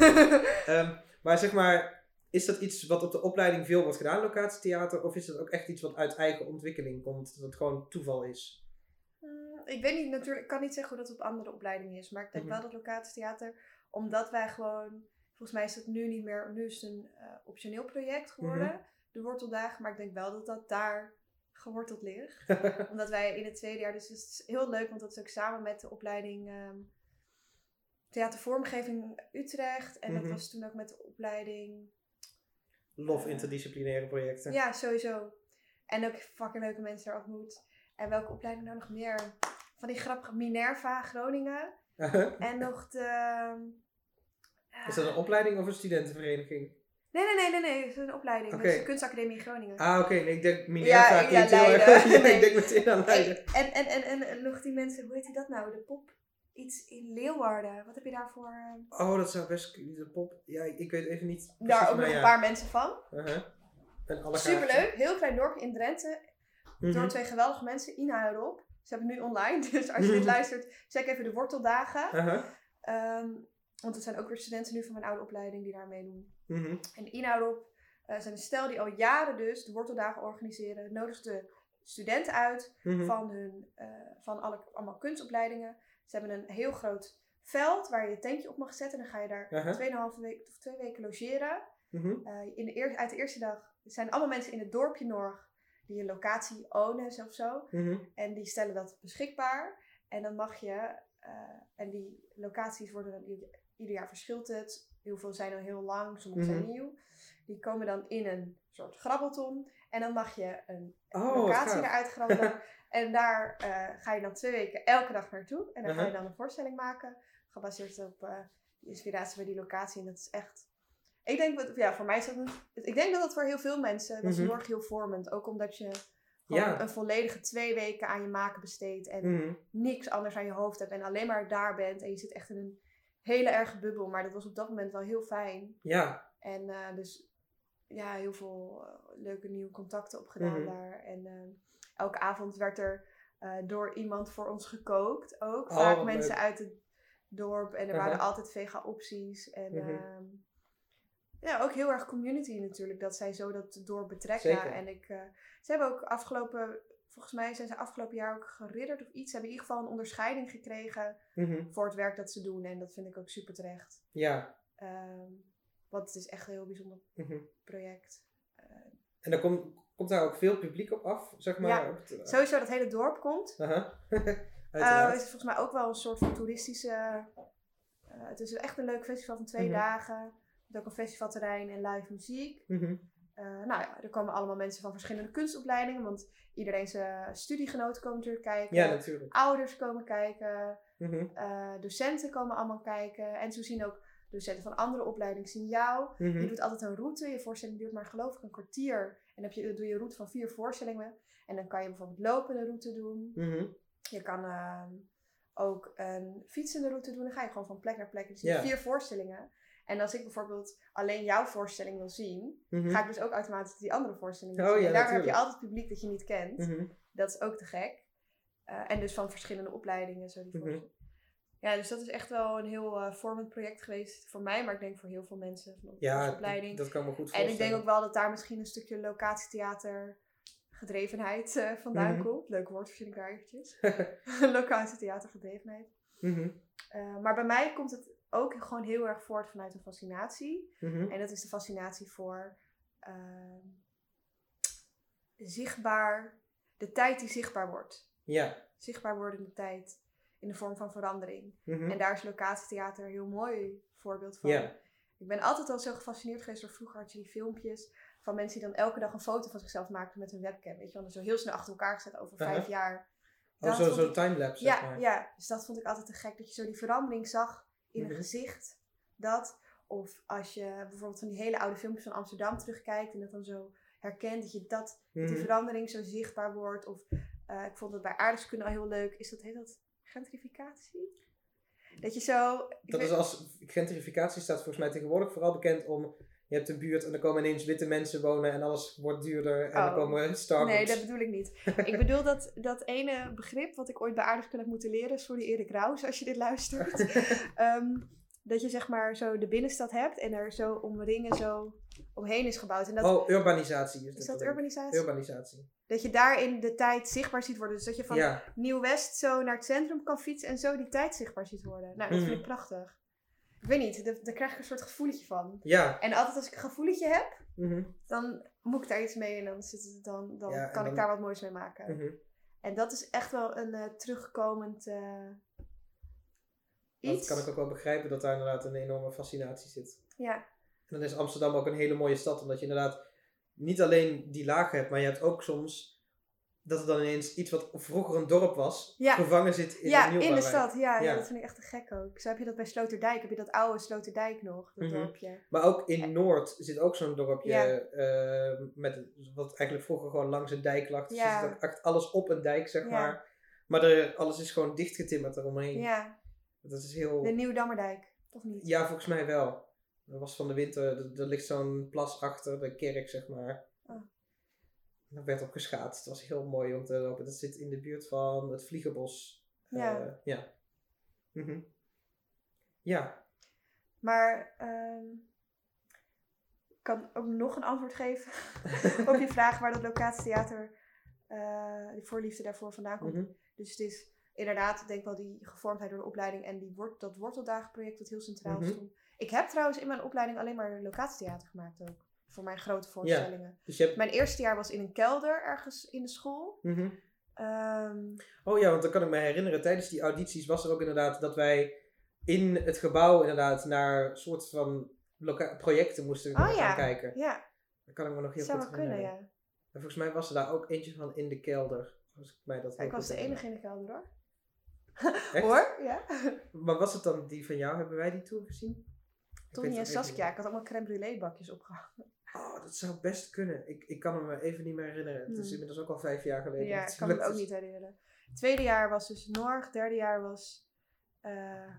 Ehm, maar zeg maar, is dat iets wat op de opleiding veel wordt gedaan, locatietheater? Of is dat ook echt iets wat uit eigen ontwikkeling komt, dat het gewoon toeval is? Mm, ik weet niet, natuurlijk, ik kan niet zeggen hoe dat op andere opleidingen is. Maar ik denk Mhm. wel dat locatietheater, omdat wij gewoon, volgens mij is dat nu niet meer, nu is het een eh, optioneel project geworden, Mhm. de worteldagen. Maar ik denk wel dat dat daar geworteld ligt. Omdat wij in het tweede jaar, dus het is heel leuk, want dat is ook samen met de opleiding ehm Theatervormgeving Utrecht. En Mhm. dat was toen ook met de opleiding. Lof interdisciplinaire projecten. Ja, sowieso. En ook fucking leuke mensen daar ontmoet. En welke opleiding nou nog meer? Van die grappige Minerva Groningen. En nog de. is dat een opleiding of een studentenvereniging? Nee, nee, nee, nee, nee. Het is een opleiding. Dat is de Kunstacademie Groningen. Ah, oké. Nee, ik denk Minerva Ja, klinkt ja, heel erg- Leiden. Ja, Nee. ik denk meteen aan Leiden. En, en, en, en, en nog die mensen, hoe heet die dat nou? De pop? Iets in Leeuwarden. Wat heb je daarvoor? eh, Oh, dat zou best... De pop... Ja, ik weet even niet Daar ook nog ja. een paar mensen van. Uh-huh. Superleuk. Heel klein dorpje in Drenthe. Mhm. Door twee geweldige mensen. Ina en Rob. Ze hebben het nu online. Dus als je dit luistert, check even de worteldagen. Uh-huh. Ehm, want het zijn ook weer studenten nu van mijn oude opleiding die daar meedoen. Mhm. En Rob eh, zijn een stel die al jaren dus de worteldagen organiseren. Nodigt de studenten uit Mhm. van, hun, eh, van alle, allemaal kunstopleidingen. Ze hebben een heel groot veld waar je je tentje op mag zetten. En dan ga je daar Aha. tweeënhalve week of twee weken logeren. Eh, in de eer, uit de eerste dag zijn allemaal mensen in het dorpje Norg die een locatie ownen of zo. Mhm. En die stellen dat beschikbaar. En dan mag je, en die locaties worden dan ieder, jaar verschilt het. Heel veel zijn al heel lang, sommige zijn Mhm. nieuw. Die komen dan in een soort grabbelton. En dan mag je een Oh, locatie eruit grabbelen. en daar eh, ga je dan twee weken elke dag naartoe. En dan ga je Mhm. dan een voorstelling maken. Gebaseerd op eh, de inspiratie bij die locatie. En dat is echt... Ik denk, dat, ja, voor mij is dat een, Ik denk dat dat voor heel veel mensen... Dat is Mhm. heel erg heel vormend. Ook omdat je Ja. een volledige twee weken aan je maken besteedt. En Mhm. niks anders aan je hoofd hebt. En alleen maar daar bent. En je zit echt in een hele erge bubbel. Maar dat was op dat moment wel heel fijn. Ja. En eh, dus ja, heel veel eh, leuke nieuwe contacten opgedaan Mhm. daar. En eh, elke avond werd er door iemand voor ons gekookt ook. Oh, Vaak mensen leuk. uit het dorp. En er waren altijd vega opties. En Mhm. ehm, ja, ook heel erg community natuurlijk. Dat zij zo dat dorp betrekken. Zeker. En ik, ze hebben ook afgelopen volgens mij zijn ze afgelopen jaar ook geridderd of iets. Ze hebben in ieder geval een onderscheiding gekregen Mhm. voor het werk dat ze doen. En dat vind ik ook super terecht. Ja. Ehm, want het is echt een heel bijzonder Mhm. project. En dan komt, komt daar ook veel publiek op af, zeg maar. Ja. op het, eh, Sowieso dat hele dorp komt. Aha. Eh, Uiteraard. is volgens mij ook wel een soort van toeristische. eh, het is echt een leuk festival van twee Mhm. dagen. Met ook een festivalterrein en live muziek. Eh, nou ja, er komen allemaal mensen van verschillende kunstopleidingen. Want iedereen zijn studiegenoten komen natuurlijk kijken. Ja, natuurlijk. Ouders komen kijken. Mhm. eh, docenten komen allemaal kijken. En zo zien ook docenten van andere opleidingen zien jou. Mhm. Je doet altijd een route. Je voorstelling duurt maar geloof ik een kwartier. En dan, heb je, dan doe je een route van vier voorstellingen. En dan kan je bijvoorbeeld lopende route doen. Mhm. Je kan ehm, ook een fietsende route doen. Dan ga je gewoon van plek naar plek. Dus je vier voorstellingen. En als ik bijvoorbeeld alleen jouw voorstelling wil zien, Mhm. ga ik dus ook automatisch die andere voorstelling Oh zien. ja, en daar heb je altijd publiek dat je niet kent. Mhm. Dat is ook te gek. Eh, en dus van verschillende opleidingen. Zo die Mhm. Ja, dus dat is echt wel een heel eh vormend project geweest voor mij, maar ik denk voor heel veel mensen van Ja, opleiding. dat kan me goed En voorstellen. ik denk ook wel dat daar misschien een stukje locatietheater gedrevenheid eh, vandaan komt. Leuk woord vind ik daar eventjes. locatietheater gedrevenheid. Maar bij mij komt het ook gewoon heel erg voort vanuit een fascinatie. Mhm. En dat is de fascinatie voor ehm, zichtbaar, de tijd die zichtbaar wordt. Ja. Zichtbaar wordende tijd in de vorm van verandering. Mhm. En daar is locatietheater een heel mooi voorbeeld van. Ja. Ik ben altijd al zo gefascineerd geweest door vroeger had je die filmpjes van mensen die dan elke dag een foto van zichzelf maakten met een webcam. Weet je wel, dan zo heel snel achter elkaar gezet over vijf jaar. Oh, Dat zo- zo'n ik- timelapse, Ja, zeg maar. ja, dus dat vond ik altijd te gek. Dat je zo die verandering zag in een gezicht. Dat. Of als je bijvoorbeeld van die hele oude filmpjes van Amsterdam terugkijkt. En dat dan zo herkent. Dat je dat, dat die Mhm. verandering zo zichtbaar wordt. Of eh, ik vond het bij aardrijkskunde al heel leuk. Is dat, heet dat gentrificatie? Dat je zo... Dat weet- is als gentrificatie staat volgens mij tegenwoordig vooral bekend om. Je hebt een buurt en er komen ineens witte mensen wonen en alles wordt duurder en Oh. er komen Starbucks. Nee, dat bedoel ik niet. ik bedoel dat, dat ene begrip wat ik ooit bij aardrijkskunde heb moeten leren. Sorry Erik Raus als je dit luistert. Ehm, dat je zeg maar zo de binnenstad hebt en er zo omringen zo omheen is gebouwd. En dat, Oh, urbanisatie is, is dat ik. urbanisatie? Urbanisatie. Dat je daarin de tijd zichtbaar ziet worden. Dus dat je van Ja. Nieuw-West zo naar het centrum kan fietsen en zo die tijd zichtbaar ziet worden. Nou, dat vind ik prachtig. Ik weet niet, daar, daar krijg ik een soort gevoeletje van. Ja. En altijd als ik een gevoeletje heb, Mhm. dan moet ik daar iets mee en dan, zit het, dan, dan Ja, kan ik daar wat moois mee maken. Mhm. En dat is echt wel een eh, terugkomend eh, Dat iets. kan ik ook wel begrijpen dat daar inderdaad een enorme fascinatie zit. Ja, En dan is Amsterdam ook een hele mooie stad, omdat je inderdaad niet alleen die lagen hebt, maar je hebt ook soms dat er dan ineens iets wat vroeger een dorp was, Ja. gevangen zit in ja een in de stad. Ja, ja. Ja. dat vind ik echt te gek ook. Zo heb je dat bij Sloterdijk. Heb je dat oude Sloterdijk nog, dat Mhm. dorpje. Maar ook in Noord zit ook zo'n dorpje, Ja. eh, met, wat eigenlijk vroeger gewoon langs een dijk lag. Dus Ja. zit ook echt alles op een dijk, zeg Ja. maar. Maar er, alles is gewoon dichtgetimmerd eromheen. Ja, Dat is heel... de Nieuwdammerdijk. Of niet? Ja, volgens mij wel. Er was van de winter, er, er ligt zo'n plas achter de kerk, zeg maar. Daar werd op geschaatst. Het was heel mooi om te lopen. Dat zit in de buurt van het Vliegenbos. Ja. Eh, ja. Mhm. Ja. Maar ehm, ik kan ook nog een antwoord geven op je vraag waar dat locatietheater, eh die voorliefde daarvoor vandaan komt. Mhm. Dus het is inderdaad, denk ik wel, die gevormdheid door de opleiding en die wort, dat worteldagenproject dat heel centraal Mhm. stond. Ik heb trouwens in mijn opleiding alleen maar locatietheater gemaakt ook. Voor mijn grote voorstellingen. Dus je hebt... Mijn eerste jaar was in een kelder ergens in de school. Ehm, Oh ja, want dan kan ik me herinneren, tijdens die audities was er ook inderdaad dat wij in het gebouw inderdaad naar soort van projecten moesten Oh gaan ja. kijken. ja, Dat kan ik me nog heel zou goed kunnen, herinneren. ja. En volgens mij was er daar ook eentje van in de kelder. Als ik mij dat Ja, Ik was de enige in de kelder hoor. Echt? Hoor, ja. Maar was het dan die van jou? Hebben wij die tour gezien? Tony en Saskia. Ik had allemaal crème brûlée bakjes opgehangen. Oh, dat zou best kunnen. Ik, ik kan me even niet meer herinneren. Het is Hmm. inmiddels ook al vijf jaar geleden. Ja, ik kan me het ook niet herinneren. Het tweede jaar was dus Norg. Derde jaar was eh,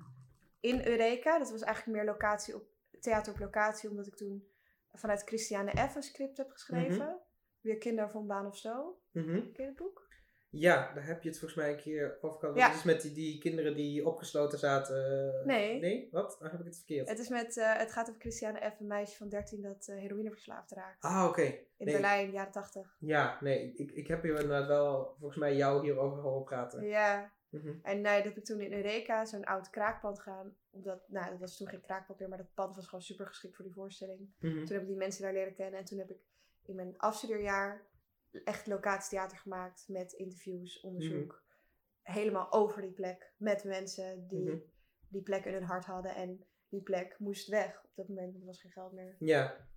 in Eureka. Dat was eigenlijk meer locatie op, theater op locatie. Omdat ik toen vanuit Christiane F. een script heb geschreven. Weer Kinder van Baan of Zo. Mhm. Ken je het boek? Ja, daar heb je het volgens mij een keer over gehad. Ja. Dat is met die, die kinderen die opgesloten zaten. Nee. Nee? Wat? Dan heb ik het verkeerd. Het, is met, eh, het gaat over Christiane F., een meisje van 13 dat eh, heroïneverslaafd raakt. Ah, oké. In Nee. Berlijn, jaren 80. Ja, nee. Ik, ik heb hier inderdaad wel volgens mij jou hierover horen praten. Ja, Mhm. en nee, dat heb ik toen in Eureka, zo'n oud kraakpand gaan. Omdat, nou, dat was toen geen kraakpand meer, maar dat pand was gewoon super geschikt voor die voorstelling. Mhm. Toen heb ik die mensen daar leren kennen. En toen heb ik in mijn afstudeerjaar echt locatietheater gemaakt met interviews, onderzoek. Helemaal over die plek. Met mensen die Mhm. die plek in hun hart hadden. En die plek moest weg op dat moment, want er was geen geld meer. Ja.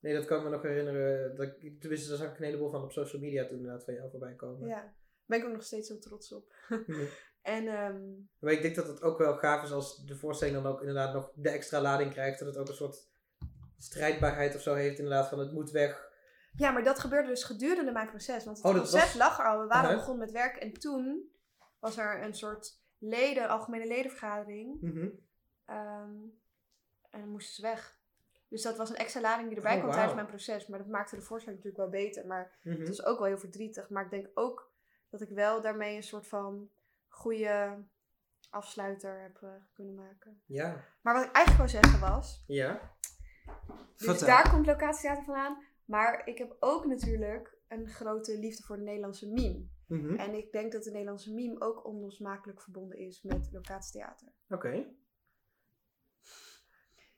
Nee, dat kan ik me nog herinneren. Dat, ik- tenminste, daar zag ik een heleboel van op social media toen inderdaad van jou voorbij komen. Ja, daar ben ik ook nog steeds zo trots op. Mhm. En ehm, Maar ik denk dat het ook wel gaaf is als de voorstelling dan ook inderdaad nog de extra lading krijgt. Dat het ook een soort strijdbaarheid of zo heeft inderdaad van het moet weg. Ja, maar dat gebeurde dus gedurende mijn proces. Want het Oh, concept was- lag er al. We waren Uh-huh. begonnen met werk. En toen was er een soort leden, algemene ledenvergadering. Mhm. Ehm, en dan moesten ze weg. Dus dat was een extra lading die erbij Oh, kwam tijdens mijn proces. Maar dat maakte de voorstelling natuurlijk wel beter. Maar Mhm. het was ook wel heel verdrietig. Maar ik denk ook dat ik wel daarmee een soort van goede afsluiter heb eh, kunnen maken. Ja. Maar wat ik eigenlijk wil zeggen was... Ja. Dus Vertel. daar komt locatietheater vandaan. Maar ik heb ook natuurlijk een grote liefde voor de Nederlandse meme. Mhm. En ik denk dat de Nederlandse meme ook onlosmakelijk verbonden is met locatietheater. Oké.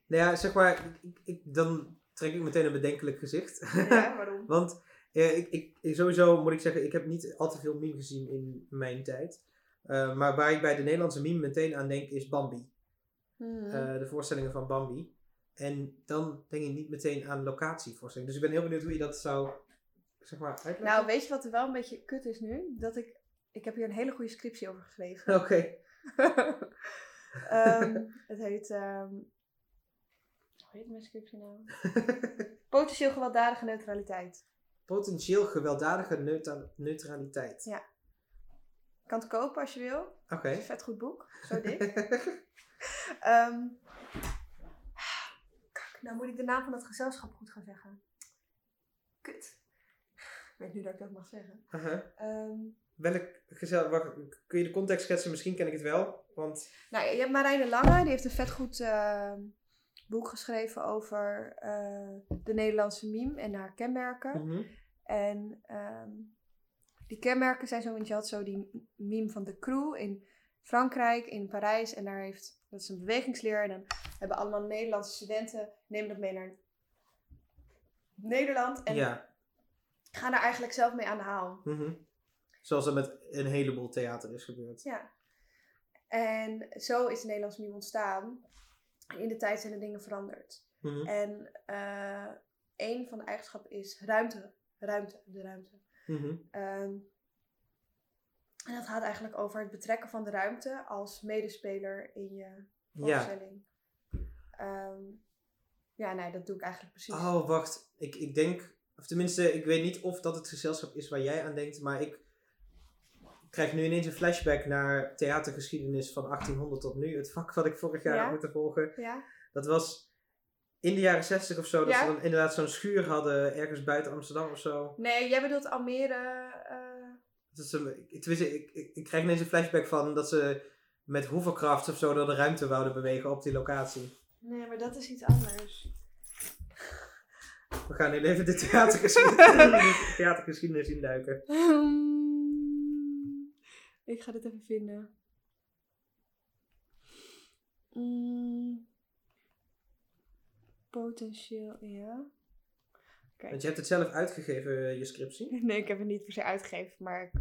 Nou ja, zeg maar, ik, dan trek ik meteen een bedenkelijk gezicht. Ja, waarom? Want eh, ik, ik, ik- sowieso moet ik zeggen, ik heb niet al te veel meme gezien in mijn tijd. Eh, maar waar ik bij de Nederlandse meme meteen aan denk is Bambi. Hmm. Eh, de voorstellingen van Bambi. En dan denk ik niet meteen aan locatievoorstellingen. Dus ik ben heel benieuwd hoe je dat zou, zeg maar, uitleggen. Nou, weet je wat er wel een beetje kut is nu? Dat ik... Ik heb hier een hele goede scriptie over geschreven. Oké. Ehm, het heet... ehm hoe heet mijn scriptie nou? Potentieel gewelddadige neutraliteit. Potentieel gewelddadige neutra- neutraliteit. Ja. Kan het kopen als je wil. Oké. Vet goed boek. Zo dik. Ehm, nou moet ik de naam van het gezelschap goed gaan zeggen. Kut. Ik weet nu dat ik dat mag zeggen. Uh-huh. Ehm, Welk gezel... wacht, kun je de context schetsen? Misschien ken ik het wel. Want... nou, je hebt Marijne Lange, die heeft een vet goed ehm, boek geschreven over eh, de Nederlandse meme en haar kenmerken. Mhm. En ehm, die kenmerken zijn zo, want je had zo die meme van de crew in Frankrijk, in Parijs. En daar heeft, dat is een bewegingsleer. En dan hebben allemaal Nederlandse studenten, nemen dat mee naar Nederland. En Ja. gaan daar eigenlijk zelf mee aan de haal. Mhm. Zoals dat met een heleboel theater is gebeurd. Ja. En zo is de Nederlandse meme ontstaan. In de tijd zijn er dingen veranderd. Mhm. En eh een van de eigenschappen is ruimte. Ruimte, de ruimte. Mhm. Ehm, en dat gaat eigenlijk over het betrekken van de ruimte als medespeler in je Ja. Ehm, ja, nee, dat doe ik eigenlijk precies. Oh, wacht. Ik, ik denk... Of tenminste, ik weet niet of dat het gezelschap is waar jij aan denkt. Maar ik krijg nu ineens een flashback naar theatergeschiedenis van 1800 tot nu. Het vak wat ik vorig jaar Ja? heb moeten volgen. Ja? Dat was in de jaren 60 of zo. Dat Ja? ze dan inderdaad zo'n schuur hadden ergens buiten Amsterdam of zo. Nee, jij bedoelt Almere. eh, Dat een, ik, ik, ik, krijg ineens een flashback van dat ze met hovercraft of zo door de ruimte wouden bewegen op die locatie. Nee, maar dat is iets anders. We gaan nu even de theatergeschiedenis, theatergeschiedenis induiken. ik ga dit even vinden. Mm. Potentieel, ja. Want je hebt het zelf uitgegeven, je scriptie. Nee, ik heb het niet per se uitgegeven, maar ik,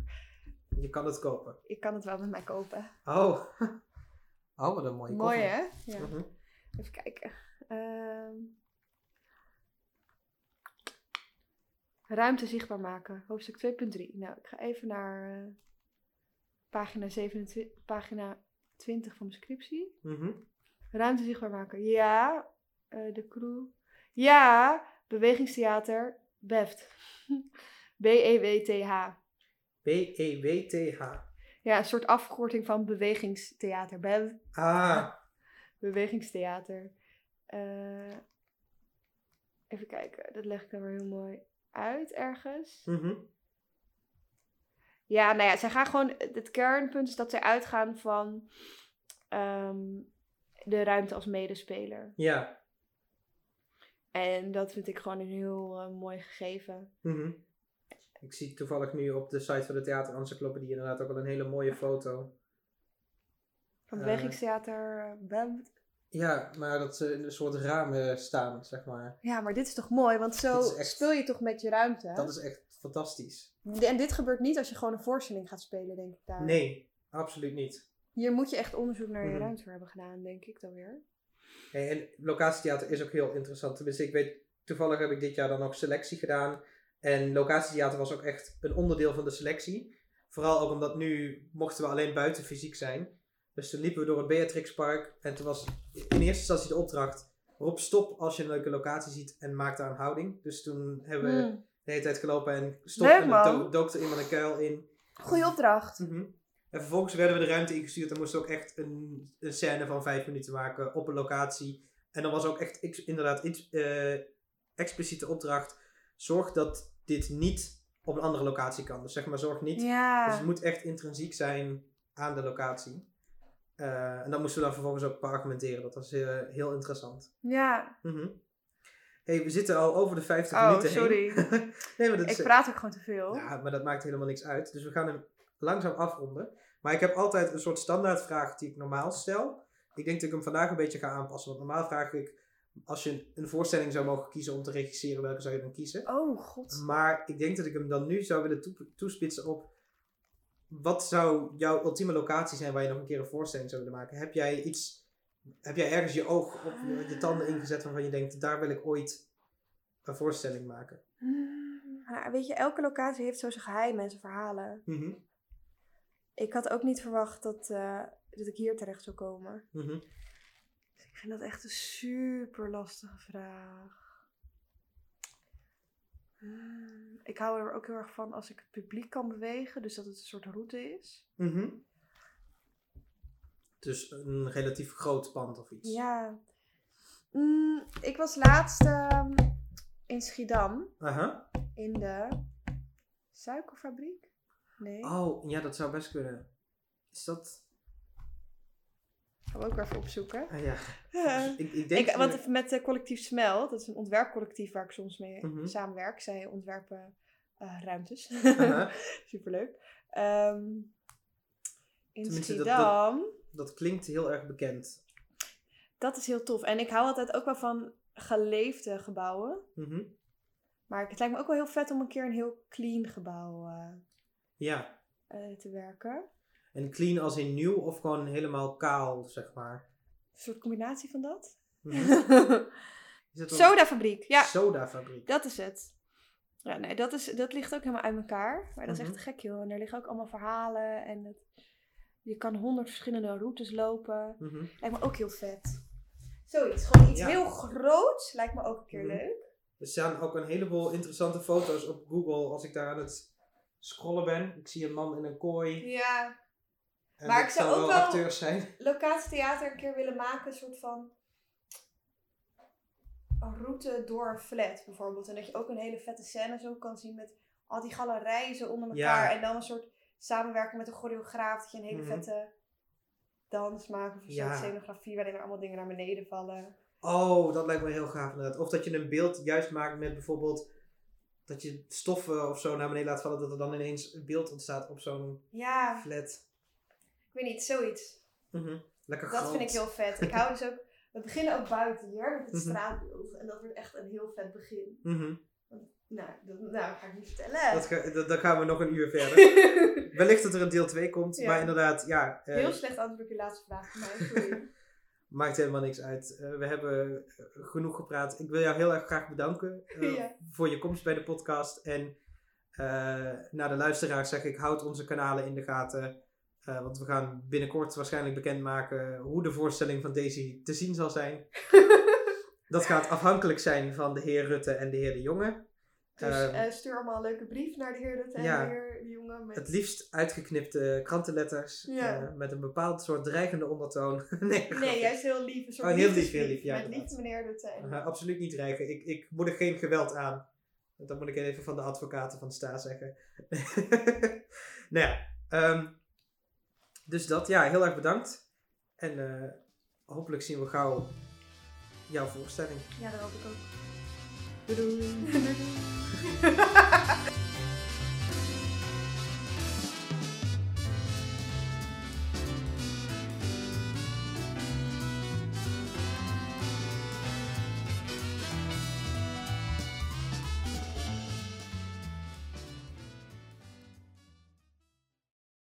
Je kan het kopen. ik kan het wel met mij kopen. Oh. Oh, wat een mooie Mooi koffer. hè? Ja. Mhm. Even kijken. Ehm. ruimte zichtbaar maken. Hoofdstuk 2.3. Nou, ik ga even naar eh, pagina, 27, pagina 20 van mijn scriptie. Mhm. Ruimte zichtbaar maken. Ja, eh, de crew. Ja, bewegingstheater. BEVT. B-E-W-T-H. B-E-W-T-H. Ja, een soort afkorting van bewegingstheater. BEV. Ah. Bewegingstheater. Eh, even kijken, dat leg ik dan weer heel mooi uit ergens. Mhm. Ja, nou ja, zij gaan gewoon. Het kernpunt is dat zij uitgaan van ehm, de ruimte als medespeler. Ja. En dat vind ik gewoon een heel eh, mooi gegeven. Mhm. Ik zie toevallig nu op de site van de Theaterencyclopedie inderdaad ook wel een hele mooie foto. Van Eh. bewegingstheater. eh, Bam. Ja, maar dat ze in een soort ramen staan, zeg maar. Ja, maar dit is toch mooi, want zo echt- speel je toch met je ruimte. Dat is echt fantastisch. En dit gebeurt niet als je gewoon een voorstelling gaat spelen, denk ik daar. Nee, absoluut niet. Hier moet je echt onderzoek naar je Mhm. ruimte hebben gedaan, denk ik dan weer. Hey, en locatietheater is ook heel interessant. Tenminste, ik weet, toevallig heb ik dit jaar dan ook selectie gedaan. En locatietheater was ook echt een onderdeel van de selectie. Vooral ook omdat nu mochten we alleen buiten fysiek zijn. Dus toen liepen we door het Beatrixpark. En toen was in eerste instantie de opdracht... Rob, stop als je een leuke locatie ziet en maak daar een houding. Dus toen hebben we Hmm. de hele tijd gelopen en stop. Leuk, en do- dook er iemand een kuil in. Goeie opdracht. Mhm. En vervolgens werden we de ruimte ingestuurd en moesten ook echt een, een scène van vijf minuten maken op een locatie. En dan was ook echt ex- inderdaad iets, eh, expliciete opdracht. Zorg dat dit niet op een andere locatie kan. Dus zeg maar, zorg niet. Ja. Dus het moet echt intrinsiek zijn aan de locatie. Eh, en dat moesten we dan vervolgens ook argumenteren. Dat was eh, heel interessant. Ja. Mhm. hey, we zitten al over de 50 Oh, minuten sorry. heen. nee, maar dat is, Ik praat ook gewoon te veel. ja, maar dat maakt helemaal niks uit. Dus we gaan hem langzaam afronden. Maar ik heb altijd een soort standaardvraag die ik normaal stel. Ik denk dat ik hem vandaag een beetje ga aanpassen. Want normaal vraag ik, als je een voorstelling zou mogen kiezen om te regisseren, welke zou je dan kiezen? Oh, god. Maar ik denk dat ik hem dan nu zou willen toe- toespitsen op... Wat zou jouw ultieme locatie zijn waar je nog een keer een voorstelling zou willen maken? Heb jij iets... Heb jij ergens je oog op je, je tanden ingezet waarvan je denkt, daar wil ik ooit een voorstelling maken? Hmm, maar weet je, elke locatie heeft zo zijn geheimen en zijn verhalen. Mhm, Ik had ook niet verwacht dat, eh, dat ik hier terecht zou komen. mhm. Dus ik vind dat echt een super lastige vraag. Hmm, Ik hou er ook heel erg van als ik het publiek kan bewegen, dus dat het een soort route is. Mhm. Dus een relatief groot pand of iets. Ja. Mm, ik was laatst ehm, in Schiedam, in de suikerfabriek. Nee, Oh, ja, dat zou best kunnen. Is dat... gaan we ook even opzoeken. Ah, ja. Ja. Ik, ik denk... Ik, want met uh, collectief Smel, dat is een ontwerpcollectief waar ik soms mee Mhm. samenwerk. Zij ontwerpen eh, ruimtes. Superleuk. Ehm, in Tenminste, dat- Schiedam, dat, dat klinkt heel erg bekend. is heel tof. En ik hou altijd ook wel van geleefde gebouwen. Mhm. Maar het lijkt me ook wel heel vet om een keer een heel clean gebouw eh, Ja. eh, te werken. En clean als in nieuw of gewoon helemaal kaal, zeg maar. Een soort combinatie van dat. Mhm. Is een Sodafabriek, ja. sodafabriek? Dat is het. Ja, nee, dat, is, dat ligt ook helemaal uit elkaar. Maar dat is echt Mhm. gek, joh. En er liggen ook allemaal verhalen. En het, je kan honderd verschillende routes lopen. Mhm. Lijkt me ook heel vet. Zoiets. Gewoon iets Ja. heel groots. Lijkt me ook een keer Mhm. leuk. Er staan ook een heleboel interessante foto's op Google als ik daar aan het scrollen ben. Ik zie een man in een kooi. Ja. En Maar ik zou ook wel acteurs zijn. Locatietheater een keer willen maken. Een soort van... Een route door een flat bijvoorbeeld. En dat je ook een hele vette scène zo kan zien met al die galerijen zo onder elkaar. Ja. En dan een soort samenwerken met een choreograaf. Dat je een hele Mhm. vette dans maakt. Of een Ja. soort scenografie waarin er allemaal dingen naar beneden vallen. Oh, dat lijkt me heel gaaf inderdaad. Of dat je een beeld juist maakt met bijvoorbeeld dat je stoffen of zo naar beneden laat vallen, dat er dan ineens een beeld ontstaat op zo'n Ja, flat. Ik weet niet, zoiets. Mhm. Lekker Dat groot. vind ik heel vet. Ik hou dus ook... We beginnen ook buiten hier met het Mhm. straatbeeld. En dat wordt echt een heel vet begin. Mhm. Nou, dat, nou ga ik niet vertellen. dat ga, dat, dan gaan we nog een uur verder. Wellicht dat er een deel 2 komt, Ja. maar inderdaad, ja, eh, heel slecht antwoord op je laatste vraag van mij. Maakt helemaal niks uit. Eh, we hebben eh, genoeg gepraat. Ik wil jou heel erg graag bedanken Ja. voor je komst bij de podcast. En naar de luisteraars zeg ik, houd onze kanalen in de gaten. Eh, want we gaan binnenkort waarschijnlijk bekendmaken hoe de voorstelling van Daisy te zien zal zijn. Dat gaat afhankelijk zijn van de heer Rutte en de heer De Jonge. Dus Ehm, eh, stuur allemaal een leuke brief naar de heer Rutte en ja. de heer de jongen. Met... Het liefst uitgeknipte krantenletters. Ja. eh, met een bepaald soort dreigende ondertoon. nee, Nee, juist heel lief. Een soort Oh, heel lief, heel lief, ja, Met liefde meneer Rutte. En... Absoluut niet dreigen. Ik, ik moedig geen geweld aan. Dat moet ik even van de advocaten van de staat zeggen. nou ja, ehm, dus dat, ja, heel erg bedankt. En eh, hopelijk zien we gauw jouw voorstelling. Ja, dat hoop ik ook. Doei doei! Doei.